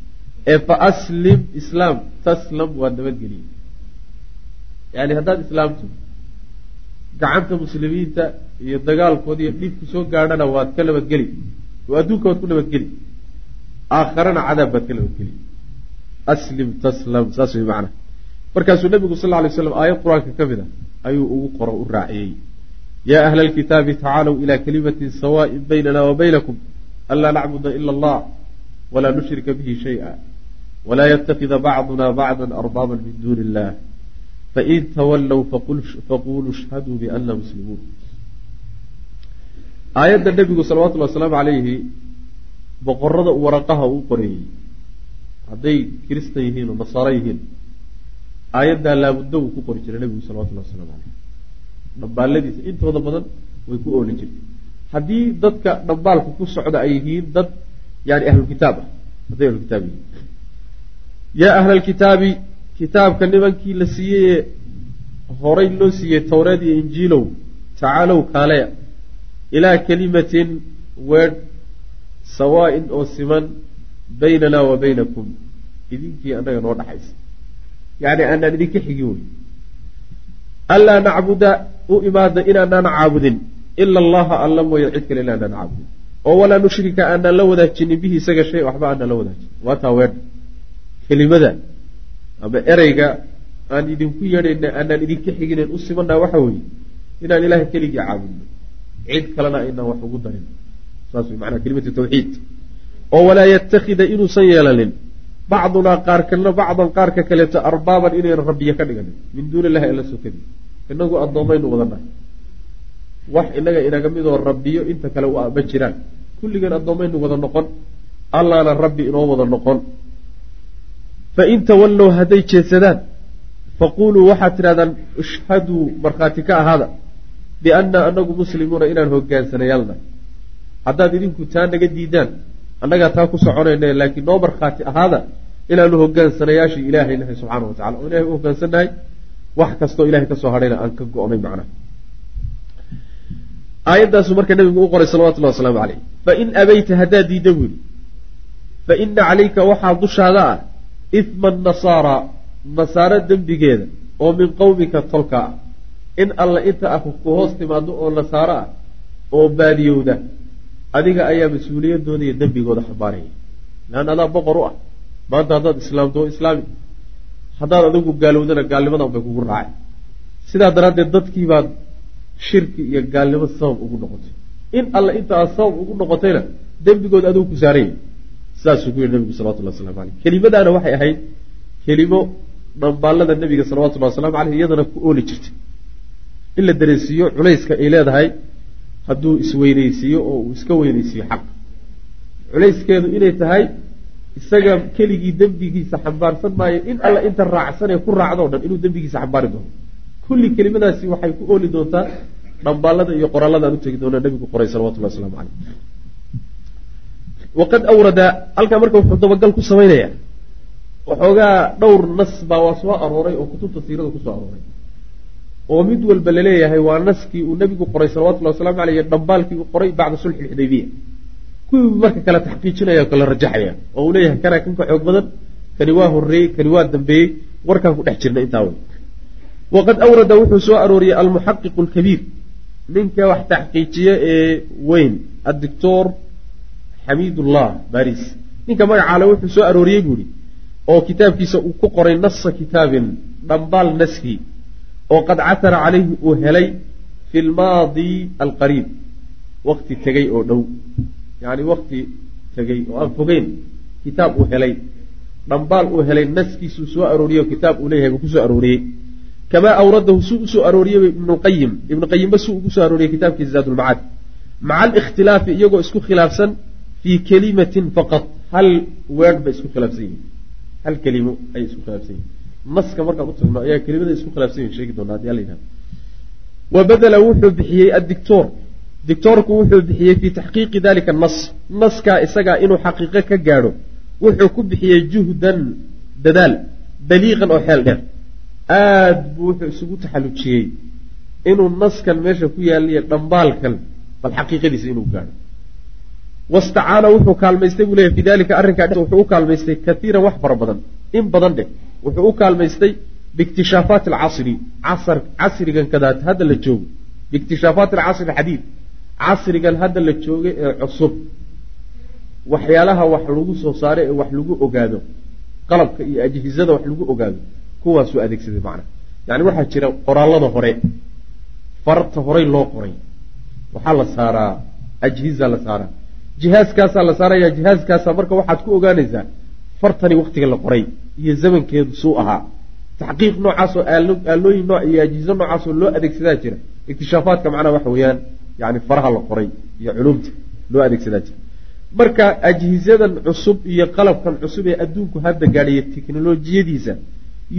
Ee faaslim islaam taslam waad nabadgeliye yani haddaad islaamto gacanta muslimiinta iyo dagaalkooda iyo dhibku soo gaadhana waad ka nabadgeli. Oo adduunka waad ku nabadgeli. Aakharana cadaab baad ka nabadgeli. Aslim taslam saas way macana markaasuu nabigu sal lay slam aayad qur'aanka ka mid a ayuu ugu qoro u raaciyey. Yaa ahla alkitaabi tacaalow ilaa kalimatin sawaaءin baynana wa baynakum anlaa nacbuda ila allah walaa nushrika bihi shayئa walaa yatakida bacduna bacda arbaaba min duuni illah fain tawallow faquluu ishhaduu biana muslimuun aayadda nebigu salawatullhi wasalaamu calayhi boqorada waraqaha uu qoreeyey hadday kiristan yihiin oo nasaaro yihiin aayaddaa laabuddo uu ku qori jiray nebigu salawatullahi waslamu caleyh dhambaaladiisa intooda badan way ku ooli jirtay haddii dadka dhambaalka ku socda ay yihiin dad yani ahlulkitaab ah hadday ahlulkitaab yihiin yaa ahlalkitaabi kitaabka nimankii la siiyey horay loo siiyey towreed iyo injiilow tacaalow kaaleya ilaa kelimatin weedh sawaa-in oo siman baynanaa wa baynakum. Idinkii annaga noo dhaxaysa. Yacni aanaan idinka xigin wey anlaa nacbuda u imaada inaanaan caabudin. Ila allaha alla mooye cid kale inaanaan caabudin. Oo walaa nushrika aanaan la wadaajinin bihi isaga shay waxba aanaan la wadaajin. Waa taa weedha kelimada ama ereyga aan idinku yeedhayna aanaan idinka xiginen u simanaa waxa weeye inaan ilahay keligii caabudno cid kalena aynaan wax ugu darin. Saas wey manaa kelimatu tawxiid. Oo walaa yatakida inuusan yeelanin. Bacdunaa qaarkana bacdan qaarka kaleeto arbaaban inayna rabbiya ka dhiganin. Min duuni illahi alla sokadi inagu addoommaynu wadannahay wax inaga inaga midoo rabbiyo inta kale ma jiraan. Kulligeen addoommaynu wada noqon. Allaana rabbi inoo wada noqon fain tawallow hadday jeedsadaan faquluu waxaad tidhahdaan ishhaduu markhaati ka ahaada biannaa anagu muslimuuna inaan hogaansanayaalna haddaad idinku taa naga diidaan annagaa taa ku soconayna laakiin noo markhaati ahaada inaanu hogaansanayaashii ilaahay nahay subxaana wa tacala oo ilahay u hogaansannahay wax kastoo ilahay ka soo hadhayna aan ka go-nay macnaha aayaddaasu marka nabigu u qoray salawatullahi wasalaamu caleyh fain abayta haddaad diidda buu yihi fa ina calayka waxaa dushaada ah ihma nasaara nasaaro dembigeeda oo min qowmika tolka ah. In alla inta ah ku hoos timaado oo nasaaro ah oo baadiyowda adiga ayaa mas'uuliyadooda iyo dembigooda xambaaraya. Leanna adaa boqor u ah maanta haddaad islaamto oo islaami haddaad adigu gaalowdana gaalnimadan bay kugu raacay sidaa daraaddeed dadkiibaad shirki iyo gaalnimo sabab ugu noqotay. In alla inta aad sabab ugu noqotayna dembigood adigu ku saaranya sidaasuu ku yihi nabigu salawatullah waslamu aleyh kelimadaana waxay ahayd kelimo dhambaalada nebiga salawatullahi waslamu aleyh iyadana ku ooli jirtay. In la dareensiiyo culayska ay leedahay hadduu isweyneysiiyo oo uu iska weyneysiiyo xaq. Culayskeedu inay tahay isaga keligii dembigiisa xambaarsan maayo in alla inta raacsanee ku raacdo o dhan inuu dembigiisa xambaari doono. Kulli kelimadaasi waxay ku ooli doontaa dhambaalada iyo qoraalada aan u doona nabigu qoray salawatullahi waslamu caleyh waqad awrada halkaa marka wuxuu dabagal ku samaynayaa waxoogaa dhowr nas baa waa soo arooray oo kutubta siirada ku soo arooray. oo mid walba la leeyahay waa naskii uu nebigu qoray salawatullahi waslamu aleyh dhambaalkii uu qoray bacda sulxi xudaybiya kuwii marka kale taxqiijinaya o kala rajaxaya oo uu leeyahay kanaa kan ka xoog badan kani waa horreeyey kani waa dambeeyey warkaan ku dhex jirna intaa waqad awrada wuxuu soo arooriyey almuxaqiqu alkabiir ninka wax taxqiijiye ee weyn addictor xamiidullah baris. Ninka magacaale wuxuu soo arooriyey buu ihi oo kitaabkiisa uu ku qoray nasa kitaabin dhambaal naskii oo qad catara calayhi uu helay fi lmaadi alqariib wakti tegey oo dhow. Yacni wakti tegey oo aan fogeyn kitaab uu helay dhambaal uu helay naskiisuu soo arooriyey oo kitaab uu leeyahay buu ku soo arooriyey. Kamaa awradahu suu u soo arooriyey ibnuqayim ibnuqayimba suu ugu soo arooriyey kitaabkiisa zaadulmacaad maca alikhtilaafi iyagoo isku khilaafsan fii kelimatin faqad hal weedh bay isku khilaafsan yihiin hal kelimo ayay isku khilaafsan yihiin naska markaan u tagno ayaa kelimada isku khilaafsan yihiin sheegi doona haddii alla yidhahdo wa badela wuxuu bixiyey addictor dictoorku wuxuu bixiyey fii taxqiiqi dalika nas naskaa isagaa inuu xaqiiqo ka gaadho wuxuu ku bixiyey juhdan dadaal baliiqan oo xeel dheer aada buu wuxuu isugu taxallujiyey inuu naskan meesha ku yaaliyo dhambaalkan bal xaqiiqadiisa inuu gaadho wastacaana wuxuu kaalmaystay buu leeyahy fi dalika arrinkaa wuxuu u kaalmaystay kaiiran wax fara badan in badan dheh wuxuu u kaalmaystay biikhtishaafaati alcasri casrigan kadaat hadda la joogo biikhtishaafaati alcasri alxadiid casrigan hadda la joogay ee cusub waxyaalaha wax lagu soo saaro ee wax lagu ogaado qalabka iyo ajhizada wax lagu ogaado kuwaasuu adeegsaday macna yani waxaa jira qoraalada hore farta horey loo qoray waxaa la saaraa ajhiza la saaraa jihaaskaasaa la saaraya jihaaskaasa marka waxaad ku ogaanaysaa fartani waktiga la qoray iyo zamankeedu suu ahaa. Taxqiiq noocaasoo aalooyin nooc iyo ajizo noocaasoo loo adeegsadaa jira. Ikhtishaafaadka macnaha waxa weeyaan yani faraha la qoray iyo culumta loo adeegsadaa jira. Marka ajhizadan cusub iyo qalabkan cusub ee adduunku hadda gaadhaya teknolojiyadiisa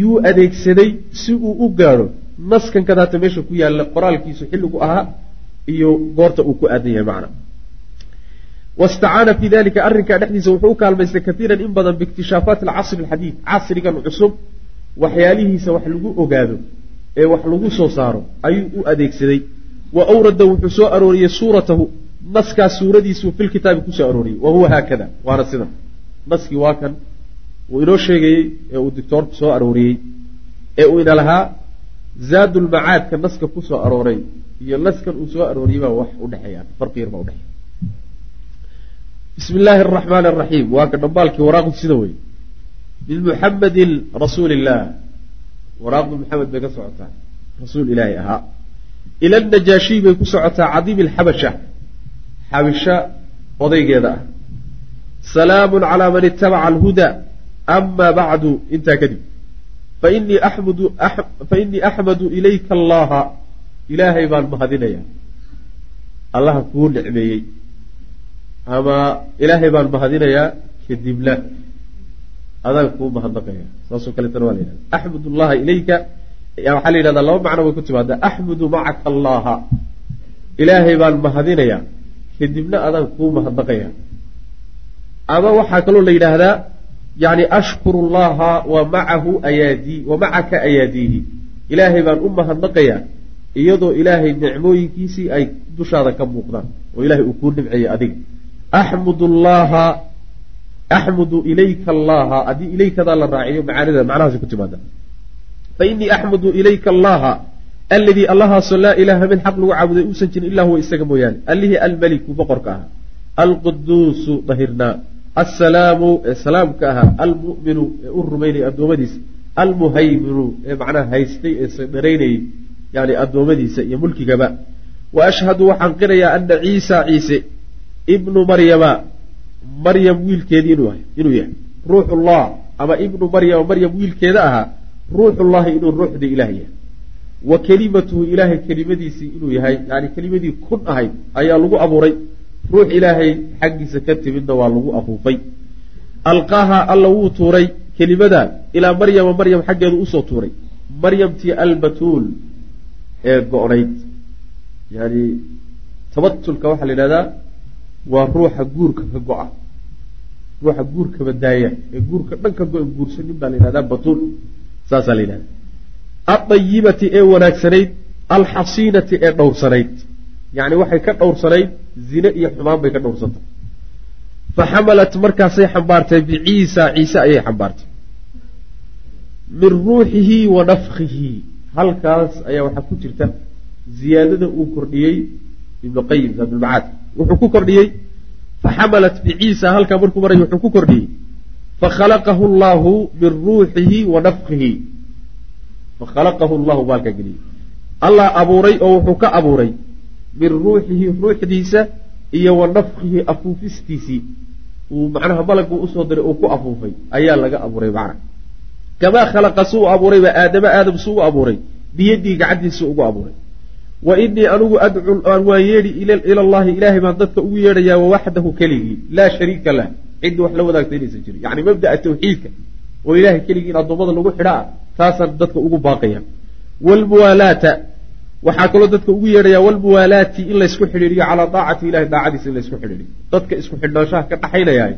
yuu adeegsaday si uu u gaadho naskan kadaata meesha ku yaalla qoraalkiisu xilligu ahaa iyo goorta uu ku aadan yahay macna wastacaana fi dalika arrinkaa dhexdiisa wuxuu u kaalmaystay kaiiran in badan biikhtishaafaati alcasri alxadiid casrigan cusub waxyaalihiisa wax lagu ogaado ee wax lagu soo saaro ayuu u adeegsaday wa awrada wuxuu soo arooriyey suuratahu naskaas suuradiisuu filkitaabi ku soo arooriyey wa huwa haakada waana sidan naskii waa kan uu inoo sheegayey ee uu dictoorku soo arooriyey ee uu ina lahaa zaadulmacaadka naska ku soo arooray iyo naskan uu soo arooriyey baa wax udhexeeya farqi yar baa udhexeeya bismi illaahi araxmaani araxiim waa ka dhambaalkii waraaqdu sida wey min muxamedin rasuuli illaah waraaqdu maxamed bay ka socotaa. Rasuul ilaahi ahaa. Ila najaashiy bay ku socotaa cadiimi alxabasha xabisha odaygeeda ah. Salaamun calaa man itabaca alhuda. Ama bacdu intaa kadib. Axmadu fainii axmadu ilayka allaha. Ilaahay baan mahadinaya allaha kuu nicmeeyey ama ilaahay baan mahadinayaa kadibna adaan kuu mahadnaqaya saasoo kaleetana waa la yidhahda axmud llaha ilayka waxaa la yidhahdaa laba macno bay ku timaadaa axmudu macaka allaha ilaahay baan mahadinayaa kadibna adaan kuu mahadnaqaya ama waxaa kaloo la yidhaahdaa yani ashkuru llaha wa macahu ayaadii wa macaka ayaadiihi. Ilaahay baan u mahadnaqayaa iyadoo ilaahay nicmooyinkiisii ay dushaada ka muuqdaan oo ilahay uu kuu nimceeyey adiga axmud llaha axmudu ilayka allaha haddii ilaykadaa la raaciyo macaanida macnahaasi ku timaada fainii axmudu ilayka allaha alladii allahaasoo laa ilaaha mid xaq lagu caabuday uusan jirin ilaa huwa isaga mooyaane allihii almeliku boqorka ahaa alquduusu dahirnaa assalaamu ee salaamka ahaa almu'minu ee u rumaynaya addoommadiisa almuhayminu ee macnaha haystay ee sadaraynayay yani addoommadiisa iyo mulkigaba wa ashhadu waxaan qirayaa ana ciisa ciise ibnu maryama maryam wiilkeedii inuu yahay ruuxullah ama ibnu maryama maryam wiilkeeda ahaa ruuxullahi inuu ruuxdii ilaah yahay. Wa kelimatuhu ilaahay kelimadiisii inuu yahay yani kelimadii kun ahayd ayaa lagu abuuray. Ruux ilaahay xaggiisa ka timidna waa lagu afuufay. Alqaaha alla wuu tuuray kelimada ilaa maryama maryam xaggeedu u soo tuuray. Maryamtii albatuul ee go-nayd. Yani tabatulka waxaa la yidhahdaa waa ruuxa guurka ka go-a. Ruuxa guurkaba daaya. Ee guurka dhan ka go-en guursanin baa la yidhahdaa batuul saasaa la yidhahda aayibati ee wanaagsanayd alxasiinati ee dhowrsanayd. Yani waxay ka dhowrsanayd zine iyo xumaan bay ka dhowrsantay. Fa xamalat markaasay xambaartay biciisa ciise ayay xambaartay. Min ruuxihi wa nafkihi halkaas ayaa waxaa ku jirta ziyaadada uu kordhiyey ibnu qayim zaadulmacaad wuxuu ku kordhiyey. Fa xamalat biciisa halkaa markuu maray wuxuu ku kordhiyey. Fakhalaqahu llahu min ruuxihi wa nafkihi fakhalaqahu llahu halkaa geliyey. Allah abuuray oo wuxuu ka abuuray min ruuxihi ruuxdiisa iyo wa nafkihi afuufistiisii uu macnaha malaguu u soo diray uu ku afuufay. Ayaa laga abuuray macna. Kamaa khalaqa suu abuurayba aadama aadam suu u abuuray. Biyadii gacantiisa ugu abuuray wa inii anigu adcu waan yeedhi ila allahi ilaahay baan dadka ugu yeedhayaa wawaxdahu keligii laa shariika lah. Ciddi wax la wadaagta inaysan jirin. Yani mabda'a tawxiidka oo ilahay keligii in addoommada lagu xidhaa taasaan dadka ugu baaqaya wlmuwaalaata waxaa kaloo dadka ugu yeedhaya walmuwaalaati in laysku xidhiiriyo calaa daacati ilahay daacadiisa in laysku xidhiiriyo dadka isku xidhnaanshaha ka dhaxaynayaa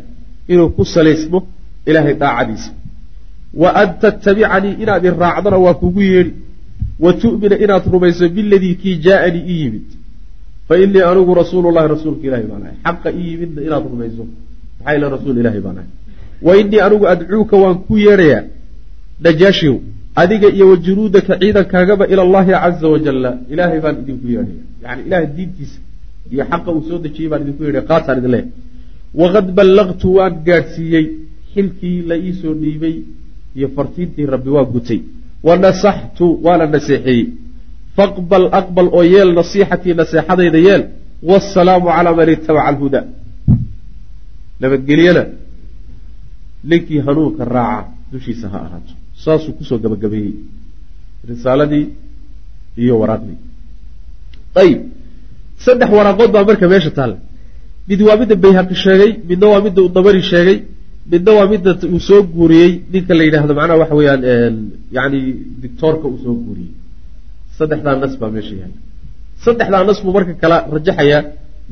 inuu ku salaysmo ilahay daacadiisa. Wa an tattabicanii inaad i waa kugu yeedhi wa tu'mina inaad rumayso biladii kii jaaanii ii yimid. Fa inii anigu rasuulu llahi rasuulka ilahi baan ahay. Xaqa ii yimidna inaad rumayso. Maxaa ila rasuul ilahi baan ahay. Wa inii anigu adcuuka waan ku yeedhayaa. Najaashiw adiga iyo wa junuudaka ciidankaagaba ila allahi caza wajalla ilaahay baan idinku yeedhaya yani ilahay diintiisa iyo xaqa uu soo dejiyey baan idinku yeedhaya qaataan idin leeyahay. Waqad ballaqtu waan gaadhsiiyey. Xilkii la iisoo dhiibay iyo fartiintii rabbi waa gutay wa nasaxtu waana naseexeeyey. Faqbal aqbal oo yeel nasiixatii naseexadayda yeel. Waasalaamu calaa man itabaca alhuda nabadgelyana ninkii hanuunka raaca dushiisa ha ahaato. Saasuu ku soo gabagabeeyey. Risaaladii iyo waraaqdii. Ayib. Saddex waraaqood baa marka meesha taalla. Mid waa midda bayhaqi sheegay midna waa midda uu dabari sheegay midna waa midda uu soo guuriyey ninka la yidhaahdo macnaha waxa weeyaan yani dictoorka uu soo guuriyey. Saddexdaa nas baa meesha yaalla saddexdaa nas buu marka kala rajaxayaa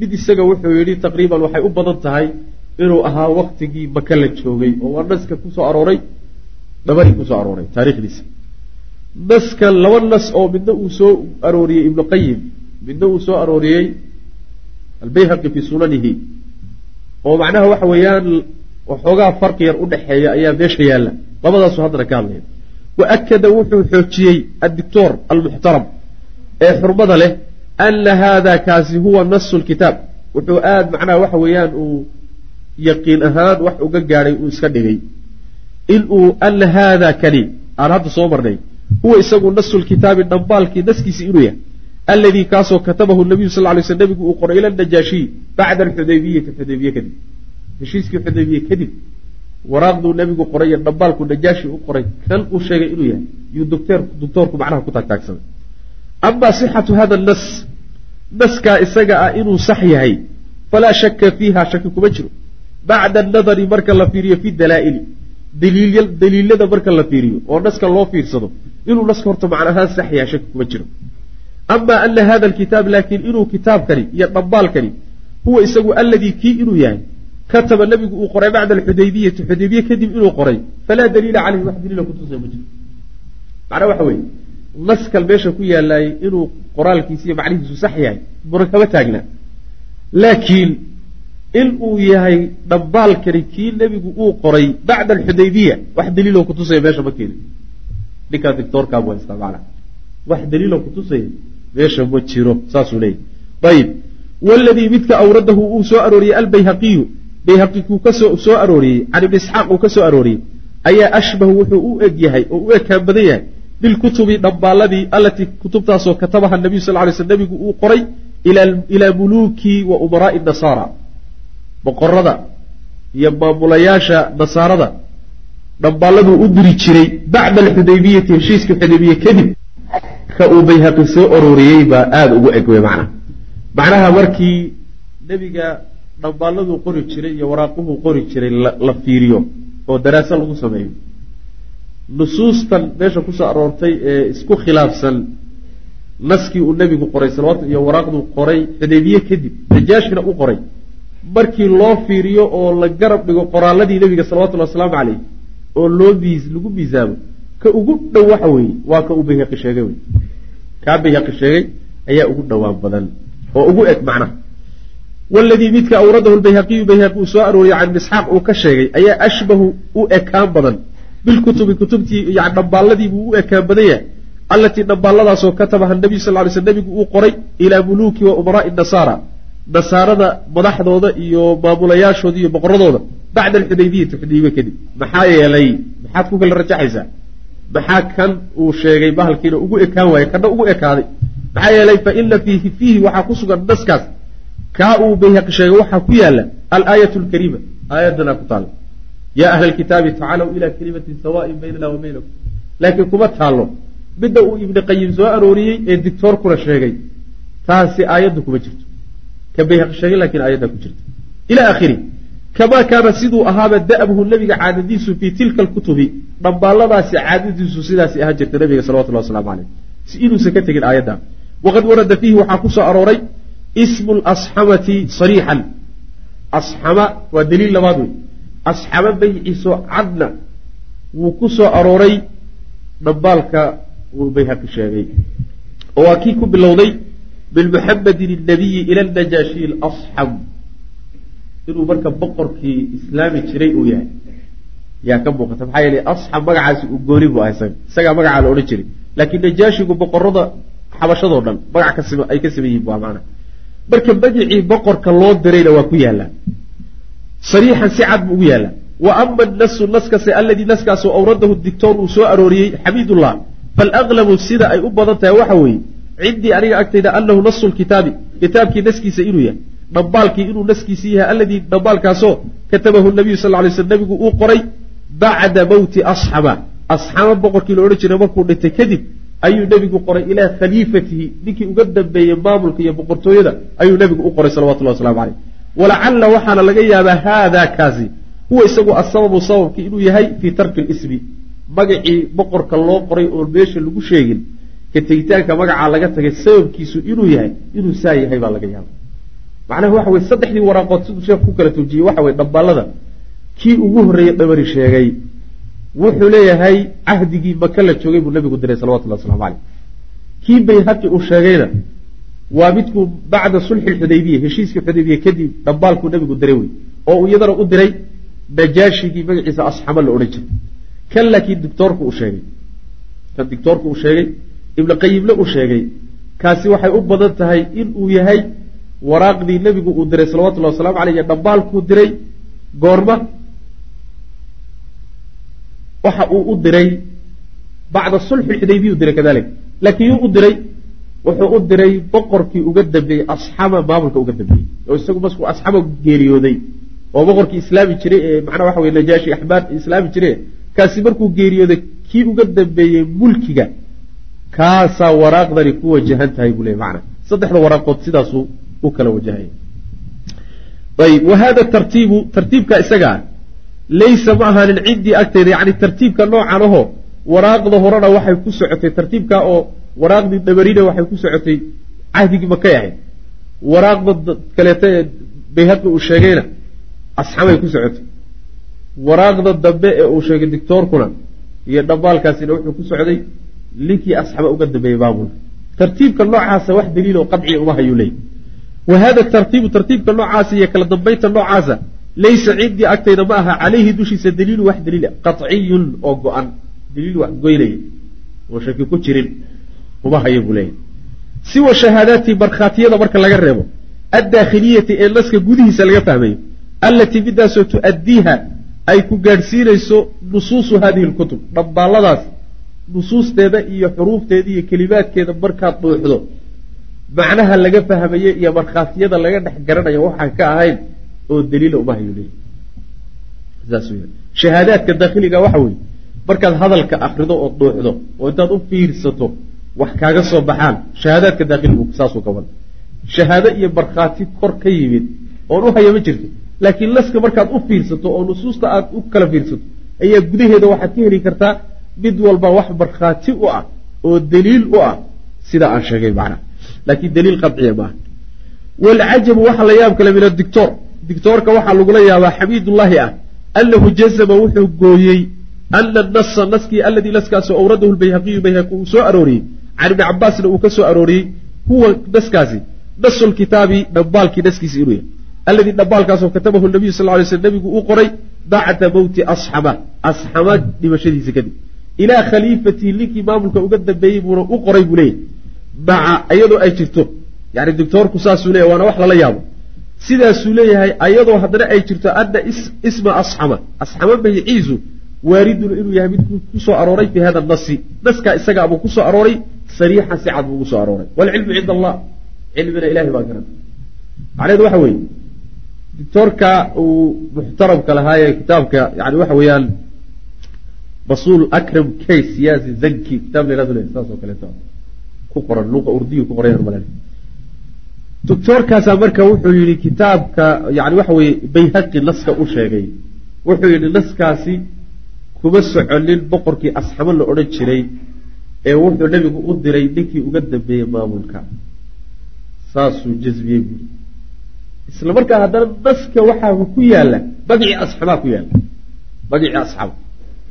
mid isaga wuxuu yidhi taqriiban waxay u badan tahay inuu ahaa waktigii maka la joogay oo waa naska ku soo arooray. Dabari ku soo arooray taarikhdiisa naska laba nas oo midna uu soo arooriyey ibnu qayim midna uu soo arooriyey albayhaqi fii sunanihi. Oo macnaha waxa weeyaan waxoogaa farqi yar u dhexeeya ayaa meesha yaalla. Labadaasu haddana ka hadlaya. Wa akada wuxuu xoojiyey addictor almuxtaram ee xurmada leh ana haada kaasi huwa nasu lkitaab wuxuu aada macnaha waxa weeyaan uu yaqiin ahaan wax uga gaadhay uu iska dhigay. Inuu ana haada kani aan hadda soo marnay huwa isagu nasu lkitaabi dhambaalkii naskiisi inuu yahay. Alladii kaasoo katabahu nabiyu sal lay sl nabigu uu qoray ila najaashiyi bacda alxudaybiyati xudaybiye kadib heshiiskii xudaybiye kadib waraaqduu nabigu qoray iyo dhambaalku najaashi u qoray. Kan uu sheegay inuu yahay yuu doctoorku macnaha ku taagtaagsamay ama sixatu hada nas naskaa isaga ah inuu sax yahay falaa shaka fiiha shaki kuma jiro. Bacda anadari marka la fiiriyo fi dalaa'ili daliilada marka la fiiriyo oo naska loo fiirsado inuu naska horta macna ahaan sax yahay shaki kuma jiro. Ama ana hada alkitaab laakiin inuu kitaabkani iyo dhambaalkani huwa isagu alladii kii inuu yahay kataba nabigu uu qoray bacda alxudaybiyati xudaybiye kadib inuu qoray falaa daliila caleyhi wax daliila kutusay ma jiro macnaa waxa weeye naskal meesha ku yaalaayey inuu qoraalkiisa iyo macnihiisu sax yahay muna kama taagna laakiin in uu yahay dhambaalkani kii nebigu uu qoray bacda alxudaybiya wax daliiloo kutusaya meesha ma keenin ninkaa dictoorkaabu haystaa macnaa wax daliiloo kutusaya meesha ma jiro saasuu leeyahy ayib waladii midka awradahu uu soo arooriyey albayhaqiyu bayhaqi kuu ka soo soo arooriyey can ibni isxaaq uu ka soo arooriyey ayaa ashbahu wuxuu u eg yahay oo u ekaan badan yahay bilkutubi dhambaaladii allatii kutubtaasoo katabaha nabiyu sal lay sl nabigu uu qoray ilaa muluuki wa umaraai nasaara. Boqorada iyo maamulayaasha nasaarada dhambaaladuu u diri jiray bacda alxudaybiyati heshiiskii xudaybiye kadib ka uu bayhaqi soo arooriyey baa aada ugu eg wey macnaha macnaha markii nebiga dhambaaladuu qori jiray iyo waraaquhuu qori jiray la fiiriyo oo daraasa lagu sameeyo. Nusuustan meesha ku soo aroortay ee isku khilaafsan naskii uu nebigu qoray salawatu iyo waraaqduu qoray xudaybiye kadib najaashina u qoray. Markii loo fiiriyo oo la garab dhigo qoraaladii nebiga salawatullhi wasalaamu caleyh oo loo miis lagu miisaamo ka ugu dhow waxa weeye waa ka uu bayhaqi sheegay wey kaa bayhaqi sheegay ayaa ugu dhowaan badan oo ugu eg macnaha waladii midka awradahu lbayhaqiyu bayhaqi uu soo arooriyey can isxaaq uu ka sheegay ayaa ashbahu u ekaan badan bilkutubi kutubtii yani dhambaaladii buu u ekaan badan yahay allatii dhambaaladaasoo katabaha nabiyu sal lay sl nabigu uu qoray ilaa muluuki wa umaraai nasaara nasaarada madaxdooda iyo maamulayaashooda iyo boqoradooda bacda alxudaybiyati xudaybiye kadib maxaa yeelay maxaad ku kala rajaxaysaa maxaa kan uu sheegay bahalkiina ugu ekaan waaye kana ugu ekaaday maxaa yeelay fa ina fiihi fiihi waxaa ku sugan naskaas kaa uu bayhaqi sheegay waxaa ku yaalla alaayatu lkariima aayaddanaa ku taalla yaa ahla alkitaabi tacaalow ilaa kalimatin sawaain baynana wa baynakum. Laakiin kuma taallo. Midda uu ibni qayim soo arooriyey ee dictoorkuna sheegay taasi aayaddu kuma jirto. Ka bayhaqi sheegay lakiin aayaddaa ku jirta ila akhiri kamaa kaana siduu ahaaba da'buhu nebiga caadadiisu fii tilka alkutubi dhambaaladaasi caadadiisu sidaasi ahaan jirta nabiga salawatullah waslamu caleyh si inuusan ka tegin aayadda waqad warada fiihi waxaa ku arooray ismu asxamati sariixan. Asxama waa daliil labaad wey asxama magiciisoo cadna wuu ku soo arooray dhambaalka wuu bayhaqi sheegay. Oo waa kii ku bilowday bilmuxamedi linabiyi ila anajaashiyi alasxam inuu marka boqorkii islaami jiray uu yahay. Yaa ka muuqata maxaa yeele asxab magacaasi uu gooni bu ah isaga. Isagaa magacaa la odhan jiray. Laakiin najaashigu boqorada xabashadoo dhan magac kasima ay ka siman yihiin waa maana marka magicii boqorka loo dirayna waa ku yaallaa sariixan si cad buu ugu yaallaa wa ama nasu naskase alladii naskaasoo awradahu dictoor uu soo arooriyey xamiidullah falaglabu sida ay u badan tahay waxa weeye cindii aniga agtayda anahu nasu lkitaabi kitaabkii naskiisa inuu yahay. Dhambaalkii inuu naskiisi yahay alladii dhambaalkaasoo katabahu nabiyu sal lay sl nabigu uu qoray bacda mowti asxama asxama boqorkii la odhan jiray markuu dhintay kadib ayuu nebigu qoray ilaa khaliifatihi ninkii uga dambeeyey maamulka iyo boqortooyada ayuu nebigu u qoray salawatullah waslamu caleyh walacalla waxaana laga yaabaa haada kaasi huwa isagu asababu sababki inuu yahay fii tarki lismi magacii boqorka loo qoray oon meesha lagu sheegin ka tegitaanka magacaa laga tagay sababkiisu inuu yahay inuu saa yahay baa laga yaaba macnaha waxa weye saddexdii waraaqood siduu sheekhu ku kala tuujiyey waxa weye dhambaalada kii ugu horreeyey dhabari sheegay wuxuu leeyahay cahdigii maka la joogay buu nabigu diray salawatullahi waslamu caleyh kii bayhaqi uu sheegayna waa midkuu bacda sulxi lxudaybiya heshiiskii xudaybiya kadib dhambaalkuu nabigu diray wey oo iyadana u diray najaashigii magaciisa asxama la odhan jiray. Kan laakiin doctoorku uu sheegay kan dictoorka uu sheegay ibnu qayimle uu sheegay kaasi waxay u badan tahay in uu yahay waraaqdii nebigu uu diray salawatullahi wasalaamu aleyh iyo dhambaalkuu diray goorma waxa uu u diray bacda sulxi xudaybiya u diray kadalik. Laakiin yuu u diray wuxuu u diray boqorkii uga dambeeyey asxama maamulka uga dambeeyey. Oo isagu markuu asxama geeriyooday. Oo boqorkii islaami jiray ee macnaha waxa weye najaashi axbaar islaami jire kaasi markuu geeriyooday kii uga dambeeyey mulkiga kaasaa waraaqdani ku wajahan tahay buu leey macna. Saddexda waraaqood sidaasuu u kala wajahaya ayb wa hada tartiibu tartiibka isaga ah laysa ma ahaanin cindii agtayda yani tartiibka noocan aho waraaqda horena waxay ku socotay tartiibka oo waraaqdii dhabarina waxay ku socotay cahdigii makay ahayd waraaqda kaleeta ee bayhaqi uu sheegayna asxamay ku socotay. Waraaqda dambe ee uu sheegay dictoorkuna iyo dhambaalkaasina wuxuu ku socday linkii asxama uga dambeeyey maamulka tartiibka noocaasa wax daliil oo qadciya uma hayuu leeyay wa hada tartiibu tartiibka noocaasa iyo kala dambaynta noocaasa laysa cindii agtayda ma aha calayhi dushiisa daliilu wax daliila qaciyun oo go-an daliil wax goynaya oo shaki ku jirin uma hayo buu leeyahy siwa shahaadaati markhaatiyada marka laga reebo addaakhiliyati ee naska gudihiisa laga fahmayo allatii midaasoo tu'addiiha ay ku gaadhsiinayso nusuusu hadihi lkutub dhambaaladaas nusuusteeda iyo xuruufteeda iyo kelimaadkeeda markaad dhuuxdo macnaha laga fahmaye iyo markhaatiyada laga dhex garanayo waxaan ka ahayn oo daliila uma hayo leeyahy shahaadaadka daakhiliga waxa weeye markaad hadalka akrido oo dhuuxdo oo intaad u fiirsato wax kaaga soo baxaan shahaadaadka daakiligu saasuu wada shahaado iyo markhaati kor ka yimid oon u haya ma jirto. Laakiin laska markaad u fiirsato oo nusuusta aad u kala fiirsato ayaa gudaheeda waxaad ka heli kartaa mid walba wax markhaati u ah oo daliil u ah sida aan sheegay macnaha. Laakiin daliil qadciya maaha. Waalcajabu waxa la yaab kale min adictor dictoorka waxaa lagula yaabaa xamiidullaahi ah. Annahu jazama wuxuu gooyey ana nasa naskii aladii naskaasoo awradahu lbayhaqiyu bayhaqi uu soo arooriyey can ibni cabaasna uu ka soo arooriyey huwa naskaasi nasu lkitaabi dhambaalkii naskiisi inuu yahay. Alladii dhambaalkaasoo katabahu nabiyu sal lay sl nabigu uu qoray bacda mowti asxama. Asxama dhimashadiisa kadib ilaa khaliifatii ninkii maamulka uga dambeeyey buuna u qoray buu leeyahy maca iyadoo ay jirto. Yani doctoorku saasuu leeyahy waana wax lala yaabo sidaasuu leeyahay ayadoo haddana ay jirto ana isma asxama. Asxama magiciisu waaridun inuu yahay mid ku soo arooray fi hada nasi naskaa isagaa buu ku soo arooray sariixan si cad buu ku soo arooray. Waalcilmu cinda allah. Cilmina ilahay baa garan macnaheedu waxa weeye doctoorka uu muxtaramka lahaayee kitaabka yani waxa weeyaan basuul akram kay siyaasi zanki kitaab layrado le saas oo kaleeto. Ku qoran luqa urdiyu ku qoran mal doctoorkaasaa marka wuxuu yihi kitaabka yani waxa weeye bayhaqi naska u sheegay. Wuxuu yihi naskaasi kuma soconin boqorkii asxamo la odhan jiray ee wuxuu nebigu u diray ninkii uga dambeeyey maamulka. Saasuu jazbiyey buuri isla markaa haddana naska waxaa ku yaalla magicii asxabaa ku yaalla. Magicii asxaba.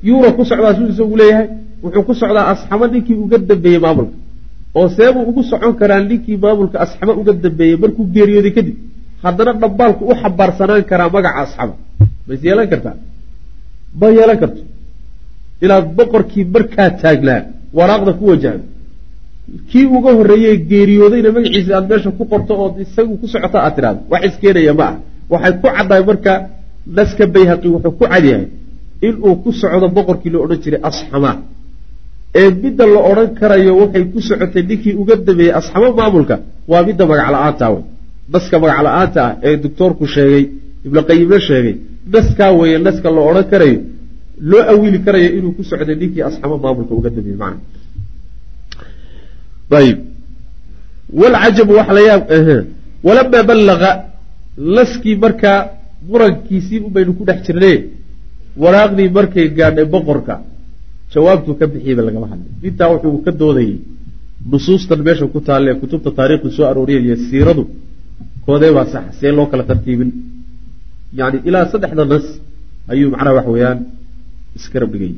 Yuura ku socdaa suu isagu leeyahay. Wuxuu ku socdaa asxamo ninkii uga dambeeyey maamulka oo seebuu ugu socon karaa ninkii maamulka asxamo uga dambeeyey markuu geeriyooday kadib haddana dhambaalku u xabaarsanaan karaa magaca asxaba. Mays yeelan kartaa? Ma yeelan karto? Inaad boqorkii markaa taagnaa waraaqda ku wajahdo kii uga horreeyey geeriyoodayna magaciisa aad meesha ku qorto ood isagu ku socota aad tidhahdo wax iskeenaya ma ah waxay ku caddahay marka naska bayhaqi wuxuu ku cadyahay inuu ku socdo boqorkii la odhan jiray asxama ee midda la odhan karayo waxay ku socotay ninkii uga dameeyey asxamo maamulka waa midda magac la'aanta wey naska magac la'aanta ah ee doctoorku sheegay ibnuqayimna sheegay naskaa weeye naska la odhan karayo loo awili karayo inuu ku socday ninkii asxamo maamulka uga dameeyey macna. Ayb walcajabu waxa la yaab walamaa ballaqa laskii markaa murankiisii ubaynu ku dhex jirnay waraaqdii markay gaadhay boqorka jawaabtuu ka bixiyeyba lagama hadlay intaa wuxuu ka doodayey nusuustan meesha ku taalle kutubta taariikhdu soo arooriyaya siiradu koodee baa sax see loo kala tartiibin. Yani ilaa saddexda nas ayuu macnaha wax weeyaan iskarab dhigay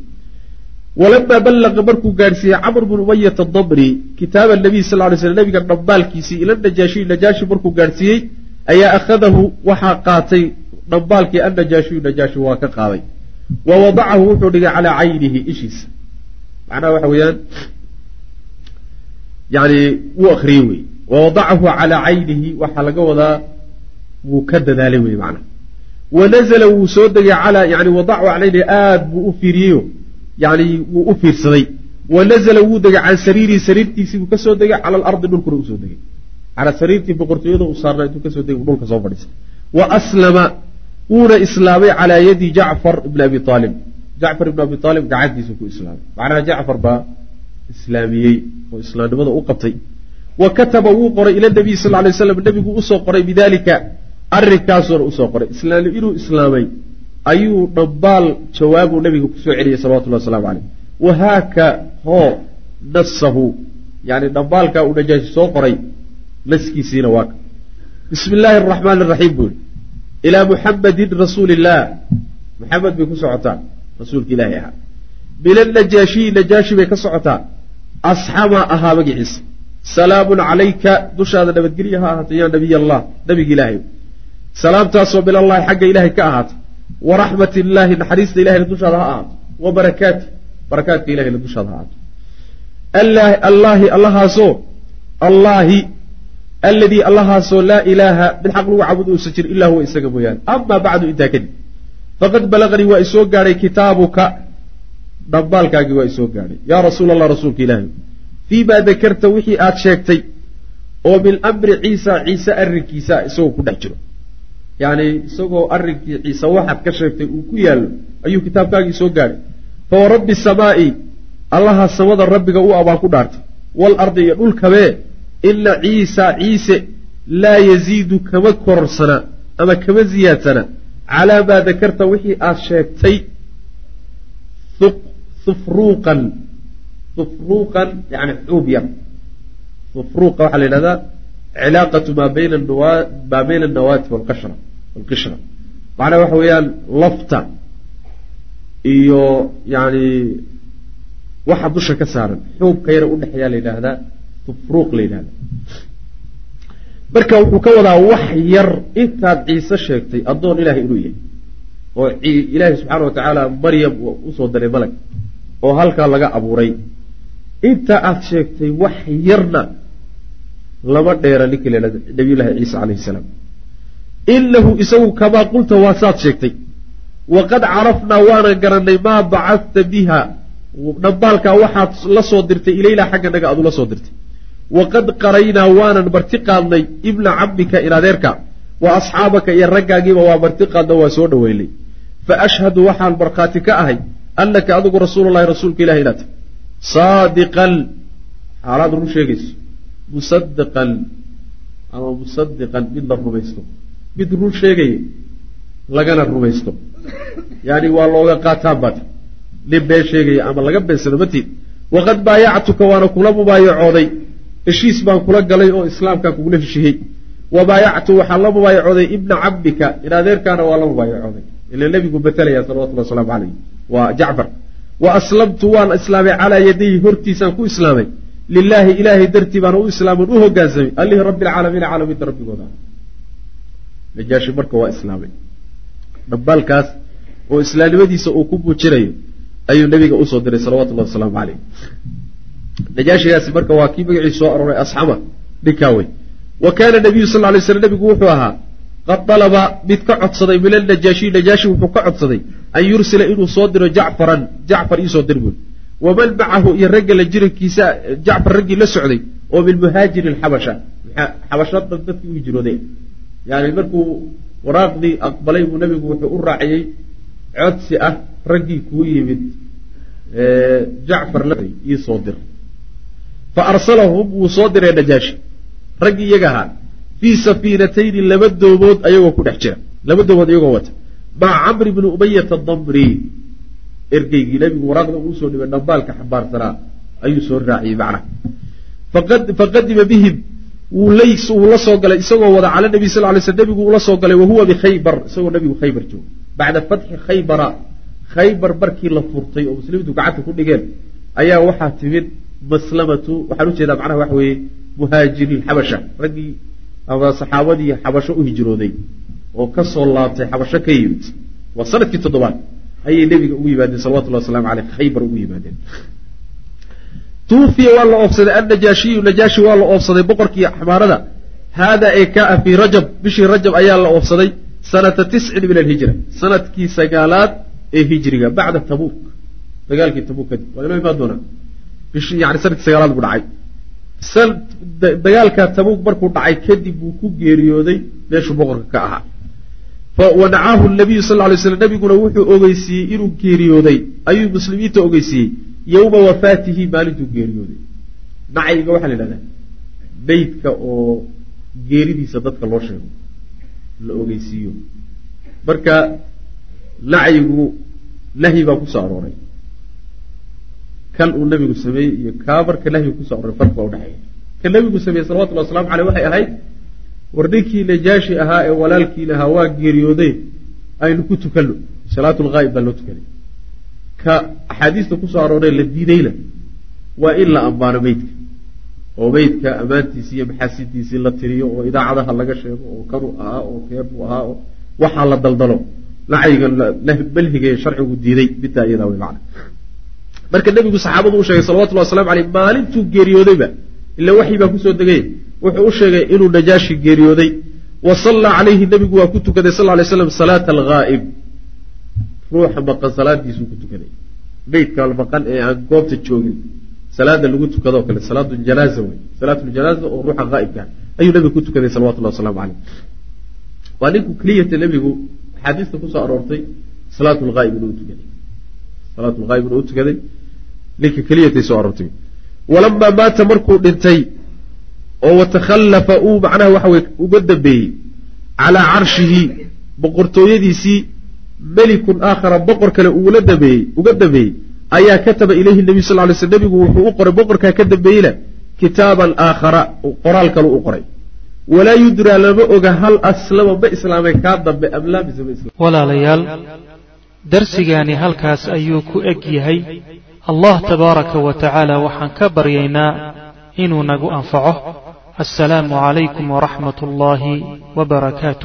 walamaa ballaqa markuu gaadhsiiyey camr bnu umayata dabri kitaaba nabiy sal ly sl nabiga dhambaalkiisii ila najaashiy najaashi markuu gaadhsiiyey ayaa akhadahu waxaa qaatay dhambaalkii annajaashiyu najaashi waa ka qaaday wa wadacahu wuxuu dhigay calaa caynihi ishiisa macnaha waxa weeyaan yani wuu akriyey wey wawadacahu calaa caynihi waxaa laga wadaa wuu ka dadaalay wey macnaha wanazla wuu soo degay calaa yani wadachu calayni aad buu u fiiriyeyo yani wuu u fiirsaday wanazla wuu degay can sariirihi sariirtiisii buu ka soo degay cala alardi dhulkuna u soo degay calaa sariirtii boqortooyada uu saarnaa intuu ka soo degay dhulka soo fadhiistay wa aslama wuuna islaamay calaa yadi jacfar ibni abi aalib jacfar ibn abi aalib gacantiisu ku islaamay. Macnaha jacfar baa islaamiyey oo islaamnimada u qabtay. Wa kataba wuu qoray ila nabiy sal lay slam nebigu u soo qoray bidalika arrinkaasuuna u soo qoray. Inuu islaamay ayuu dhambaal jawaabuu nabiga ku soo celiyey salawatullah waslamu caleyh wahaaka hoo nasahu yani dhambaalkaa uu najaashi soo qoray naskiisiina waaka bismi illaahi araxmaan araxiim buu yihi ilaa muxamadin rasuuli illaah maxamed bay ku socotaa rasuulka ilaahi ahaa min anajaashiyi najaashi bay ka socotaa asxama ahaa magaciisa salaamun calayka dushaada nabadgelya ha ahaatay yaa nabiy allah nabigi ilaahay salaamtaasoo min allahi xagga ilaahay ka ahaatay wa raxmat illaahi naxariista ilahayna dushaada ha ahaato wa barakaati barakaatka ilahayna dushaada ha ahaato allaahi allahaasoo allaahi alladii allahaasoo laa ilaaha mid xaq lagu cabudo uusan jir ilaa huwa isaga mooyaane amaa bacdu intaa kadib faqad balaganii waa isoo gaadhay kitaabuka dhambaalkaagii waa isoo gaadhay yaa rasuul allah rasuulka ilaahi fii ma dakarta wixii aad sheegtay oo min amri ciisa ciise arrinkiisa isagoo ku dhex jiro yacni isagoo arrinkii ciise waxaad ka sheegtay uu ku yaallo ayuu kitaabkaagii soo gaadhay fa wa rabbi samaa'i allaha samada rabbiga u abaan ku dhaartay waalardi iyo dhulkabee ina ciisa ciise laa yaziidu kama kororsanaa ama kama ziyaadsana calaa maa dakarta wixii aad sheegtay ufruuqan ufruuqan yani xuub yar ufruuqa waxaa la yidhahdaa cilaaqatu maa bayna annawaati walqishra macnaha waxa weeyaan lafta iyo yani waxa dusha ka saaran xuubka yara udhexeeyaa la yidhaahdaa marka wuxuu ka wadaa wax yar intaad ciise sheegtay addoon ilaahay inuu yahay oo ilaahay subxaana wa tacaala maryam u soo diray malag oo halkaa laga abuuray. Inta aad sheegtay wax yarna lama dheera ninkii la nabiyullaahi ciisa calayhi salaam. Inahu isagu kamaa qulta waa saad sheegtay. Waqad carafnaa waana garanay maa bacadta biha. Dhambaalkaa waxaad la soo dirtay ilaylaa xagga naga aad ula soo dirtay waqad qaraynaa waanan marti qaadnay ibna cabdika inadeerka wa asxaabaka iyo raggaagiiba waa marti qaadna waa soo dhoweynay fa ashhadu waxaan markhaati ka ahay annaka adigu rasuululahi rasuulka ilahi inaad saadiqan xaalaad run sheegayso musadiqan ama musadiqan mid la rumaysto mid run sheegaya lagana rumaysto yani waa looga qaataan baad nin been sheegaya ama laga beensado matid waqad baayactuka waana kula mubaayacooday heshiis baan kula galay oo islaamkaa kugula heshiyey wa baayactu waxaan la mubaayacooday ibna cabdika in adeerkaana waa la mubaayacooday ila nebigu betelaya salawatullah wasalaamu calayh waa jacfar. Wa aslamtu waan islaamay calaa yadayhi hortiisaan ku islaamay. Lilaahi ilaahay dartii baan u islaaman u hogaansamay allihii rabbi alcaalamiina caalamiinta rabbigooda. Najaashi marka waa islaamay. Dhambaalkaas oo islaamnimadiisa uu ku muujinayo ayuu nabiga u soo diray salawatullahi wasalaamu caleyh najaashigaasi marka waa kii magaciisu soo arooray asxama ninkaa wey wa kaana nabiyu sal lay slam nabigu wuxuu ahaa qad dalaba mid ka codsaday min alnajaashiyi najaashi wuxuu ka codsaday an yursila inuu soo diro jacfaran. Jacfar iisoo dir buy waman macahu iyo ragga la jirankiisa jacfar raggii la socday oo min muhaajiri xabasha xabasha dadkii u hijrooday yani markuu waraaqdii aqbalay buu nabigu wuxuu u raaciyey codsi ah raggii kuu yimid. Jacfar iisoo dir fa arsalahum wuu soo diray najaashi. Raggii iyaga ahaa fii safiinatayni laba doomood ayagoo ku dhex jira. Laba doomood iyagoo wata. Maca camri bni umayata damri. Ergeygii nabigu waraaqda uusoo dhibay dhambaalka xambaarsanaa ayuu soo raaciyey macna. Faqadima bihim. Wuu la soo galay. Isagoo wada cala nabi sal lay sl nabigu ula soo galay. Wahuwa bikhaybar isagoo nabigu khaybar joogo bacda fatxi khaybara. Khaybar markii la furtay oo muslimiintu gacanta ku dhigeen ayaa waxaa timid maslamatu waxaan u jeedaa macnaha waxa weeye muhaajiriin xabasha. Raggii ama saxaabadii xabasho u hijrooday oo ka soo laabtay xabasho ka yimid waa sannadkii toddobaad ayay nebiga ugu yimaadeen salawatullahi waslamu aleyh khaybar ugu yimaadeen. Tuufiya waa la oofsaday annajaashiyu najaashi waa la oofsaday boqorkii xamaarada haadaa ee kaa fii rajab bishii rajab ayaa la oofsaday sanata tiscin min alhijra sannadkii sagaalaad ee hijriga bacda tabuuk dagaalkii tabuuk kadib waa inoo imaan doonaa bishii yani sannadkii sagaalaad buu dhacay. Dagaalkaa tabuuk markuu dhacay kadib buu ku geeriyooday meeshuu boqorka ka ahaa. Wanacaahu nabiyu sal lay slam nabiguna wuxuu ogeysiiyey inuu geeriyooday ayuu muslimiinta ogeysiiyey yowma wafaatihi maalintuu geeriyooday. Nacyiga waxaa la yidhahdaa beydka oo geeridiisa dadka loo sheego la ogeysiiyo. Marka nacyigu nahyi baa ku soo arooray kan uu nabigu sameeyey iyo kaa marka nahyigu ku soo arooray farq baa udhexeeya kan nabigu sameeyey salawatullhi waslamu aleyh waxay ahayd war ninkii najaashi ahaa ee walaalkiin ahaa waa geeriyooday aynu ku tukanno. Salaatulghaa'ib baa loo tukanay. Ka axaadiista ku soo arooree la diidayna waa in la ambaano meydka oo meydka ammaantiisi iyo maxaasidiisii la tiriyo oo idaacadaha laga sheego oo kanuu ahaa oo keebuu ahaa oo waxaa la daldalo. Nacyiga malhiga ee sharcigu diiday middaa iyadaa way macna marka nebigu saxaabadu u sheegay salawatullahi waslamu aleyh maalintuu geeriyoodayba ila waxii baa ku soo degay wuxuu u sheegay inuu najaashi geeriyooday. Wa sallaa calayhi nebigu waa ku tukaday sal lay slam salaata alghaa'ib ruuxa maqan salaadiisuu ku tukaday. Meydka maqan ee aan goobta joogin salaada lagu tukadoo kale salaatu janaaza wey. Salaatuljanaaza oo ruuxa haa'ibka ayuu nebigu ku tukaday salawatullahi waslamu caleyh waa ninku keliyata nebigu axaadiista ku soo aroortay salaatu lghaa'ib inuu tukaday. Salaatu lghaa'ib inuu u tukaday ninka keliyatay soo aroortay walamaa maata markuu dhintay oo watakhallafa uu macnaha waxa weye uga dambeeyey calaa carshihi boqortooyadiisii melikun aakhara boqor kale ugula dambeeyey uga dambeeyey ayaa kataba ilayhi nabiy sal lay sl nebigu wuxuu u qoray boqorkaa ka dambeeyeyna kitaaban aakhara qoraal kalu u qoray. Walaa yudraa lama oga hal aslama ma islaamay kaa dambe am laa mise ma islaam walaalayaal darsigaani halkaas ayuu ku eg yahay allah tabaaraka wa tacaala waxaan ka baryaynaa inuu nagu anfaco. Assalaamu calaykum waraxmat ullaahi wbarakaatu